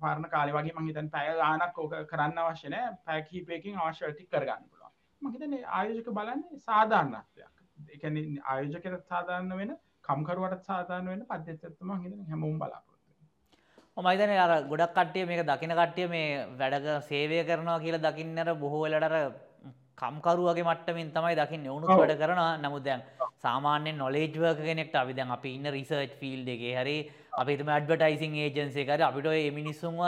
පාරණ කාලි වගේ මහිතන් පැය ගානක් ඕක කරන්න අවශ්‍යන පැකිහිපයකින් අවශ්‍යටි කරගන්න පුළුවන්. මහිතන ආයෝජක බලන්නේ සාධාරණත්වයක්. එකන ආයෝජකයට සාධාරණ වෙන කම්කරුවට සාධාන වෙන පද්‍යත්තම හිද හැමෝම් බලාපොරොත්තු මයිතන අර ගොඩක් කට්ටිය මේක දකින කට්ටිය මේ වැඩක සේවය කරනවා කියලා දකින්නර බොහෝලටර කම්කරුවගේ මට්ටමින් තමයි දකින්න. එවුණු වැඩ කරන නමුදැන් සාමාන්‍යෙන් නොලේජ්වර්ක කෙනෙක්ට අපි දැන් අපි ඉන්න රිසර්ච් ෆිල් දෙගේ හරි අපිතම ඇඩ්වටයිසින් ඒජන්සේකර අපිට ඒ මිනිස්සුන්ව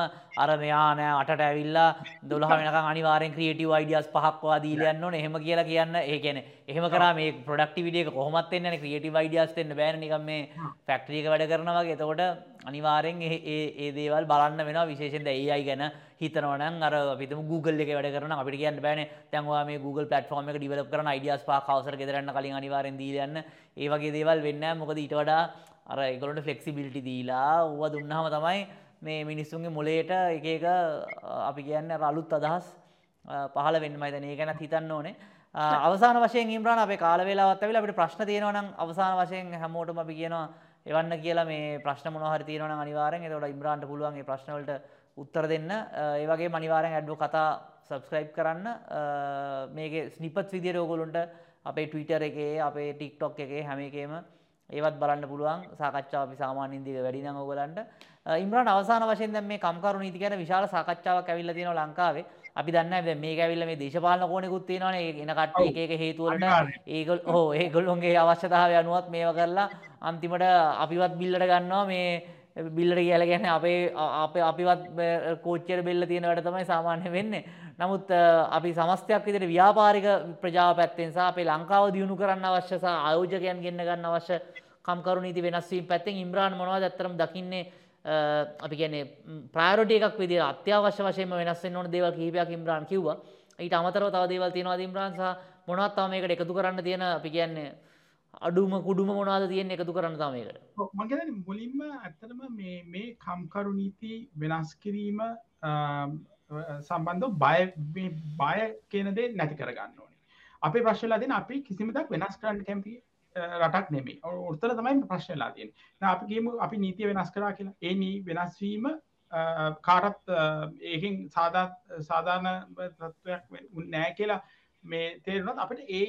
අර මෙයා නෑ අට ඇවිල්ලා දොළහ වෙනක අනිවාරෙන් ක්‍රියටව අයිඩියස් පහක්වා දීලයන්න ඕන. එහෙම කියලා කියන්න ඒ කියන එහෙම කර මේ ප්‍රඩක්ටිවිඩියක කොහොමත්වෙන්න ක්‍රියටව අයිඩියස්තෙන්න්න බෑන. නිකම් මේ ෆැක්ට්‍රියක වැඩ කරනවගේ එතකොට අනිවාරෙන් ඒ දේවල් බලන්න වෙන විශේෂෙන්ද ඒ අයි ගැන හිතනවන අර පිතම Google එක වැඩ කරන අපිට කියන්න බෑන. තැන්වා මේ Google පටෆෝර්ම එක ඩිවලප් කරන අයිඩියස් පා කවසර ගෙදරන්න කලින් අනිවාරෙන් දීලයන්න ඒ වගේ දේවල් වෙන්න මොකද ඊට වඩා අර එකොලට ෆලෙක්සිබිලිටි දීලා ඔව දුන්නහම තමයි මේ මිනිස්සුන්ගේ මොලේට එක එක අපි කියන්න රලුත් අදහස් පහල වෙන්න මයිතන ඒ ගැන හිතන්න ඕනේ අවසාන වශයෙන් ඉම්රාන අපේ කාල වේලාවත් ඇවිල්ලා අපිට ප්‍රශ්න තියෙනවා නම් අවසාන වශයෙන් හැමෝටම අපි කියනවා එවන්න කියලා මේ ප්‍රශ්න මොනවා හරි තියෙනවා නම් අනිවාර්යෙන් එතකොට ඉම්රාන්ට පුළුවන් මේ ප්‍රශ්න වලට උත්තර දෙන්න. ඒ වගේම අනිවාර්යෙන් ඇඩ්වෝ කතා සබස්ක්‍රයිබ් කරන්න. මේකේ ස්නිපට්ස් විදියට ඕගොල්ලන්ට අපේ Twitter එකේ අපේ TikTok එකේ හැම එකේම ඒවත් බලන්න පුළුවන්. සාකච්ඡාව අපි සාමාන්‍යයෙන් දිග වැඩි නම් ඕගලන්ට ඉම්රාන් අවසාන වශයෙන් දැන් මේ කම්කරු නීති ගැන විශාල සාකච්ඡාවක් ඇවිල්ලා තියෙනවා ලංකාවේ. අපි දන්න දැන් මේක ඇවිල්ලා මේ දේශපාලන කෝණෙකුත් තියෙනවානේ. එන කට්ටිය එක එක හේතු වලට ඒගොල්ලෝ ඔව් ඒගොල්ලෝගේ අවශ්‍යතාවය අනුවත් මේව කරලා අන්තිමට අපිවත් බිල්ලට ගන්නවා මේ බිල්ලට කියලා කියන්නේ අපේ අපේ අපිවත් කෝච්චියට බෙල්ල තියෙන වැඩ තමයි සාමාන්‍ය වෙන්නේ. නමුත් අපි සමස්තයක් විදිහට ව්‍යාපාරික ප්‍රජාව පැත්තෙන් සහ අපේ ලංකාව දියුණු කරන්න අවශ්‍ය සහ ආයෝජකයන් ගෙන්න ගන්න අවශ්‍ය කම්කරු නීති වෙනස් වීම පැත්තෙන් ඉම්රාන් මොනවද ඇත්තටම දකින්නේ අපි කියන්නේ ප්‍රයොරිටි එකක් විදිහට අත්‍යවශ්‍ය වශයෙන්ම වෙනස් වෙන්න ඕන දේවල් කිහිපයක් ඉම්රාන් කිව්වා. ඊට අමතරව තව දේවල් තියෙනවාද ඉම්රාන් සහ මොනවද තව මේකට එකතු කරන්න තියෙන අපි කියන්නේ අඩුම කුඩුම මොනාද තියෙන එකතු කරන්න තම මේකට මගේ මුලින්ම ඇත්තටම මේ කම්කරු නීති වෙනස් කිරීම සම්බන්ධ බය බය කියනදේ නැති කරගන්න ඕනේ. අපේ ප්‍රශ්ලා දෙන අපි කිසිමදක් වෙනස් කරන්න කැමති රටක් නෙමේ ඔත්තර තමයි ප්‍රශ්නලා තියෙන අපි ගේම අපි නීතිය වෙනස් කරා කියලා. ඒ නී වෙනස්වීම කාටත් ඒකින් සාධා සාධාන තත්වයක් නෑ කියලා මේ තේරුණත් අපට ඒ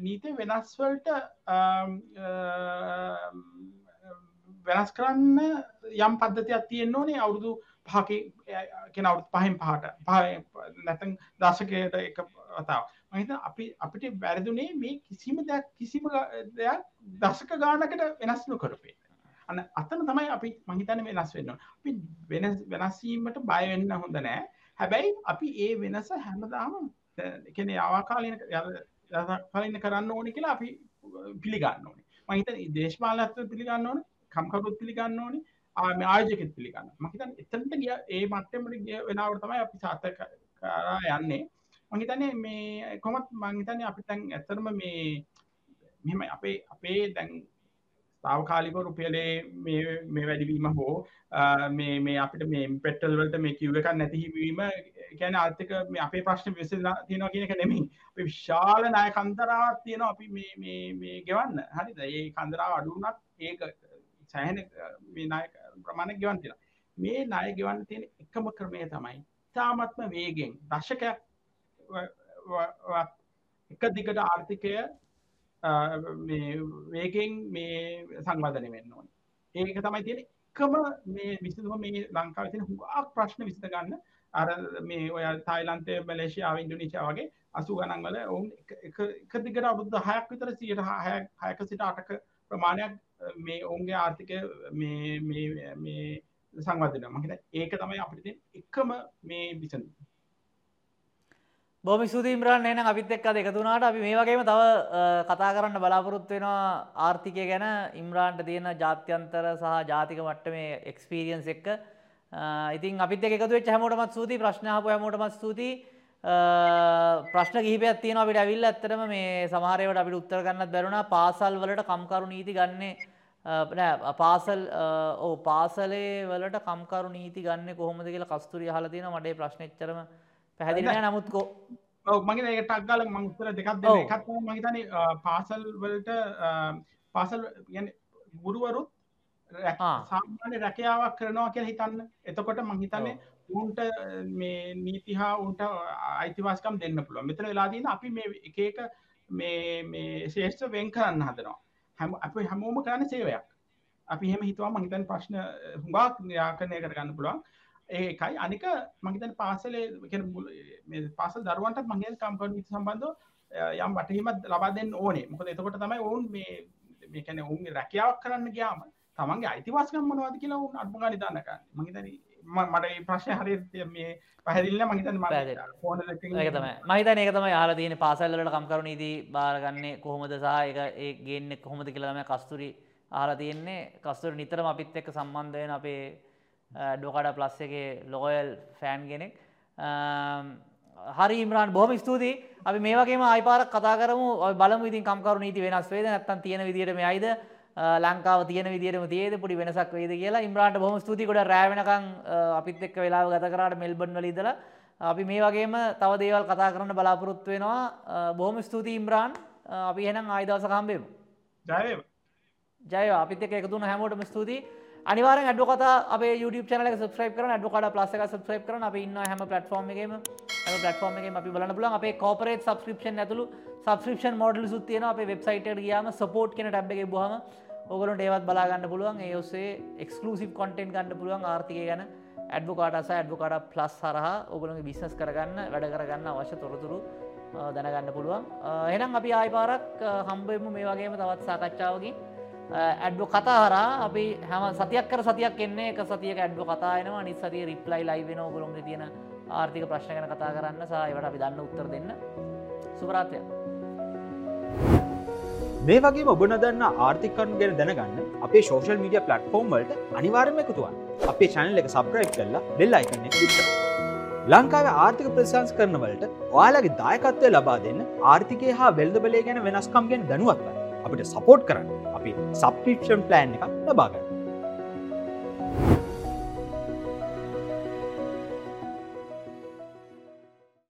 නීති වෙනස්වලට වෙනස් කරන්න යම් පද්ධතියක් තියෙන්න්න ඕනේ අවුරුදු පහක කෙන අවුත් පහෙන් පහට. පහ නැතන් දශකයට එක වතාව මහිත අපි අපිට වැරදුනේ මේ කිසිම දෙයක් කිසිම දෙයක් දශක ගානකට වෙනස්නු කරපේ අන්න අතන තමයි අපි මහිතන වෙනස් වෙන්න අපි වෙනස් වෙනස්වීමට බයවෙන්න හොඳ නෑ. හැබැයි අපි ඒ වෙනස හැමදාම එකන ආවාකාලන කලන්න කරන්න ඕනි කියලා අපි පිළිගන්න ඕනි. මහිත දේශපාලත්ව පිළිගන්න ඕන කම්කරුත් පිළිගන්න ඕනි ආම ආයජකෙත් පිළිගන්න මහිතන් එතන්ට ගිය ඒ මට්ටමට ගිය වෙනවට තමයි අපි සාත කරා යන්නේ. මහිතනේ මේ කොමත් මංහිතන අපිතැන් ඇතරම මේ මෙම අපේ අපේ දැන් තාවකාලික රුපියලේ මේ වැඩිවීම හෝ මේ අපිට මේ පෙටල්වලට මේ කිව් එකක් නැතිහිවීම ගැන ආර්ථක මේ අපේ ප්‍රශ්න විසලා තියෙනවා කියන එක නෙමෙයි. අපි විශාල ණය කන්දරාවක් තියෙනවා අපි මේ මේ මේ ගෙවන්න. හරිද? ඒ කන්දරාව අඩු වුණත් ඒක සෑහෙන මේ ණය ප්‍රමාණයක් ගෙවන්න තියෙනවා මේ ණය ගෙවන්න තියෙන එකම ක්‍රමය තමයි තාමත්ම වේගෙන් දශකයක් එක දිගට ආර්ථිකය මේ වේගෙන් මේ සංවර්ධනය වෙන්න ඕනේ. ඒක තමයි තියෙන එකම මේ විසඳුම මේ ලංකාවේ තියෙන හුඟක් ප්‍රශ්න විසඳ ගන්න. අර මේ ඔය තායිලන්තය මලේසියාව ඉන්දුනීසියා වගේ අසු ගණන් වල ඔවුන් එක දිගට අවුරුදු හයක් විතර සියට හයක සිට අටක ප්‍රමාණයක් මේ ඔවුන්ගේ ආර්ථිකය මේ සංවර්ධන මහිත ඒක තමයි අපිට එකම මේ විසඳ බොම සුදීම්රන් එන අපිත් එක්ක එකතුනාට අපි මේ වගේම තව කතා කරන්න බලාපොරොත්තු වෙනවා ආර්ථිකය ගැන ඉම්රාන්ට තියෙන ජාත්‍යන්තර සහ ජාතික මට්ටමේ එක්ස්පීරියන්ස් එක්ක. ඉතින් අපිත් එකතු වෙච්ච හැමෝටමත් ස්තුතියි. ප්‍රශ්න අහපු හැමෝටමත් ස්තුතියි. ප්‍රශ්න කිහිපයක් තියෙනවා අපිට ඇවිල්ලා ඇත්තටම මේ සමහර ඒවාට අපිට උත්තර ගන්නත් බැරුණා පාසල් වලට කම්කරු නීති ගන්නේ නෑ පාසල් ඔව් පාසලේ වලට කම්කරු නීති ගන්නේ කොහොමද කියලා කස්තුරිය අහලා තියෙනවා. මට ඒ ප්‍රශ්නේ එච්චරම පැහැදිලි නෑ නමුත් කො ඔව් මගේ ඒක ටක් ගාලා මම උත්තර දෙකක් එකක් මම හිතන්නේ පාසල් වලට පාසල් ගුරුවරුත් සාමාන්‍ය රැකියාවක් කරනවා කියලා හිතන්න. එතකොට මංහිතන්නේ උන්ට මේ නීතිහා උන්ට අයිතිවාස්කම් දෙන්න පුළුව මෙතන වෙලාදීන අපි මේ එක මේ ශේෂ්ඨ වෙන් කරන්න හදනවා. හැම අප හැමෝම කරන්න සේවයක්. අපි හෙම හිතුවා මහිතන් ප්‍රශ්න හුඟක් නිරාකරණය කරගන්න පුළුවන් ඒකයි. අනික මහිතන් පාසලේ පාසල් දරුවන්ට මගේ කම්පන සම්බන්ධ යම් වටහිමත් ලබා දෙන්න ඕනේ. මොකද එතකොට තමයි ඔවුන් මේ මේකැන ඔවුන් රැකියාවක් කරන්න ගයාම තමන්ගේ අයිතිවාස්කම් මොනවද කියලා උන් අඩුම ගානේ දාන්න ගන්න. මම මට මේ ප්‍රශ්නේ හරියට මේ පැහැදිලිලා හිතන්නේ මම ෆෝන් එකකින් ඒක තමයි. මම හිතන්නේ ඒක තමයි අහලා තියෙන්නේ. පාසල් වලට කම්කරු නීති බාරගන්නේ කොහොමද සහ ඒ ගේන්නේ කොහොමද කියලා තමයි කස්තුරි අහලා තියෙන්නේ. කස්තුරි නිතරම අපිත් එක්ක සම්බන්ධ වෙන අපේ ඩෝකඩ ප්ලස් එකේ ලෝයල් ෆෑන් කෙනෙක්. හරි ඉම්රාන් බොහොම ස්තුතියි. අපි මේ වගේම ආයි පාරක් කතා කරමු. බලමු ඉතින් කම්කරු නීති වෙනස් වේද නැත්නම් තියෙන විදිහට මෙයිද ලංකාව තියන විදිරම තියද පොඩි වෙනසක් වේද කියලා. ඉම්රාන්ට බොහම ස්තුති කොට රෑවෙනකං අපිත් එක් වෙලා ගත කරට මෙල්බන් වල ඉදලා අපි මේ වගේම තව දේවල් කතා කරන්න බලාපොරොත්තු වෙනවා. බොහොම ස්තුති ඉම්රාන්. අපි එනම් ආයිදවස කම්බෙමු ජයව ජය අපිත එකතුන හැමෝටම ස්තුතියි අනිවාර ඇඩ කතා අප YouTube චනල සබස්ක්‍රයිප් කරන ඇඩ කට ප්ලස් එක සබස්ක්‍රයිප් කරන අප ඉන්න හැම පලටෆෝර්ම් එකම. හැම පලටෆෝර්ම් එක අපි බලන්න පුලන් අපේ කෝපරේට සබස්ක්‍රපෂන් ඇතුළු සබස්ක්‍රපෂන් මොඩල් සුත්තියන අප වෙබ්සයිට ගයාම සපෝට් කෙන ටැබ් එක බහම ඔගලට ඒවත් බලාගන්න පුළුවන්. ඒ ඔස්සේ එක්ස්කලසිv කොටෙන්් ගන්න පුළුවන් ආර්ථිකය ගැන. ඇඩ්බකාටස ඇඩ්බකාට ප්ලස් හරහ ඔගලගේ බිස්නස් කරගන්න වැඩ කරගන්න අවශ්‍ය තොරතුරු දැනගන්න පුළුවන්. එනම් අපි ආයිපාරක් හම්බෙමු මේ වගේම තවත් සාකච්ඡාවකින්. ඇඩ්ඩු කතා හරා අපි හැම සතියක් කර සතියක් එන්නේ එක සතියක ඇඩ්ඩු කතායනවා නිත් සතිය රිප්ලයි ලයිවෙන ගුරුන්ග තියෙන ආර්ථික ප්‍රශ්න ගැන කතා කරන්න. සහයවට අපි දන්න උත්තර දෙන්න. සුපරාත්ය මේ වගේ ඔබ නොදන්න ආර්ථිකරනු ගැන දැනගන්න අපේ ශෝෂල් මීඩිය පලට්ෆෝර්ම් වලට අනිවාර්ම එකතුවන් අපේ චැනල එක සබ්‍රයි් කරලා බෙල් අයිකන්න ලංකාව ආර්ථික ප්‍රසංස් කරනවලට ඔයාලගේ දායකත්වය ලබා දෙන්න ආර්ථිකය හා වෙල්ද බලය ගැන වෙනස්කම් ගැන දැනුවත්ව අපිට සපෝට් කරන්න. අපි සබ්පිප්ෂන් ප්ලෑන් එක ලබාගන්න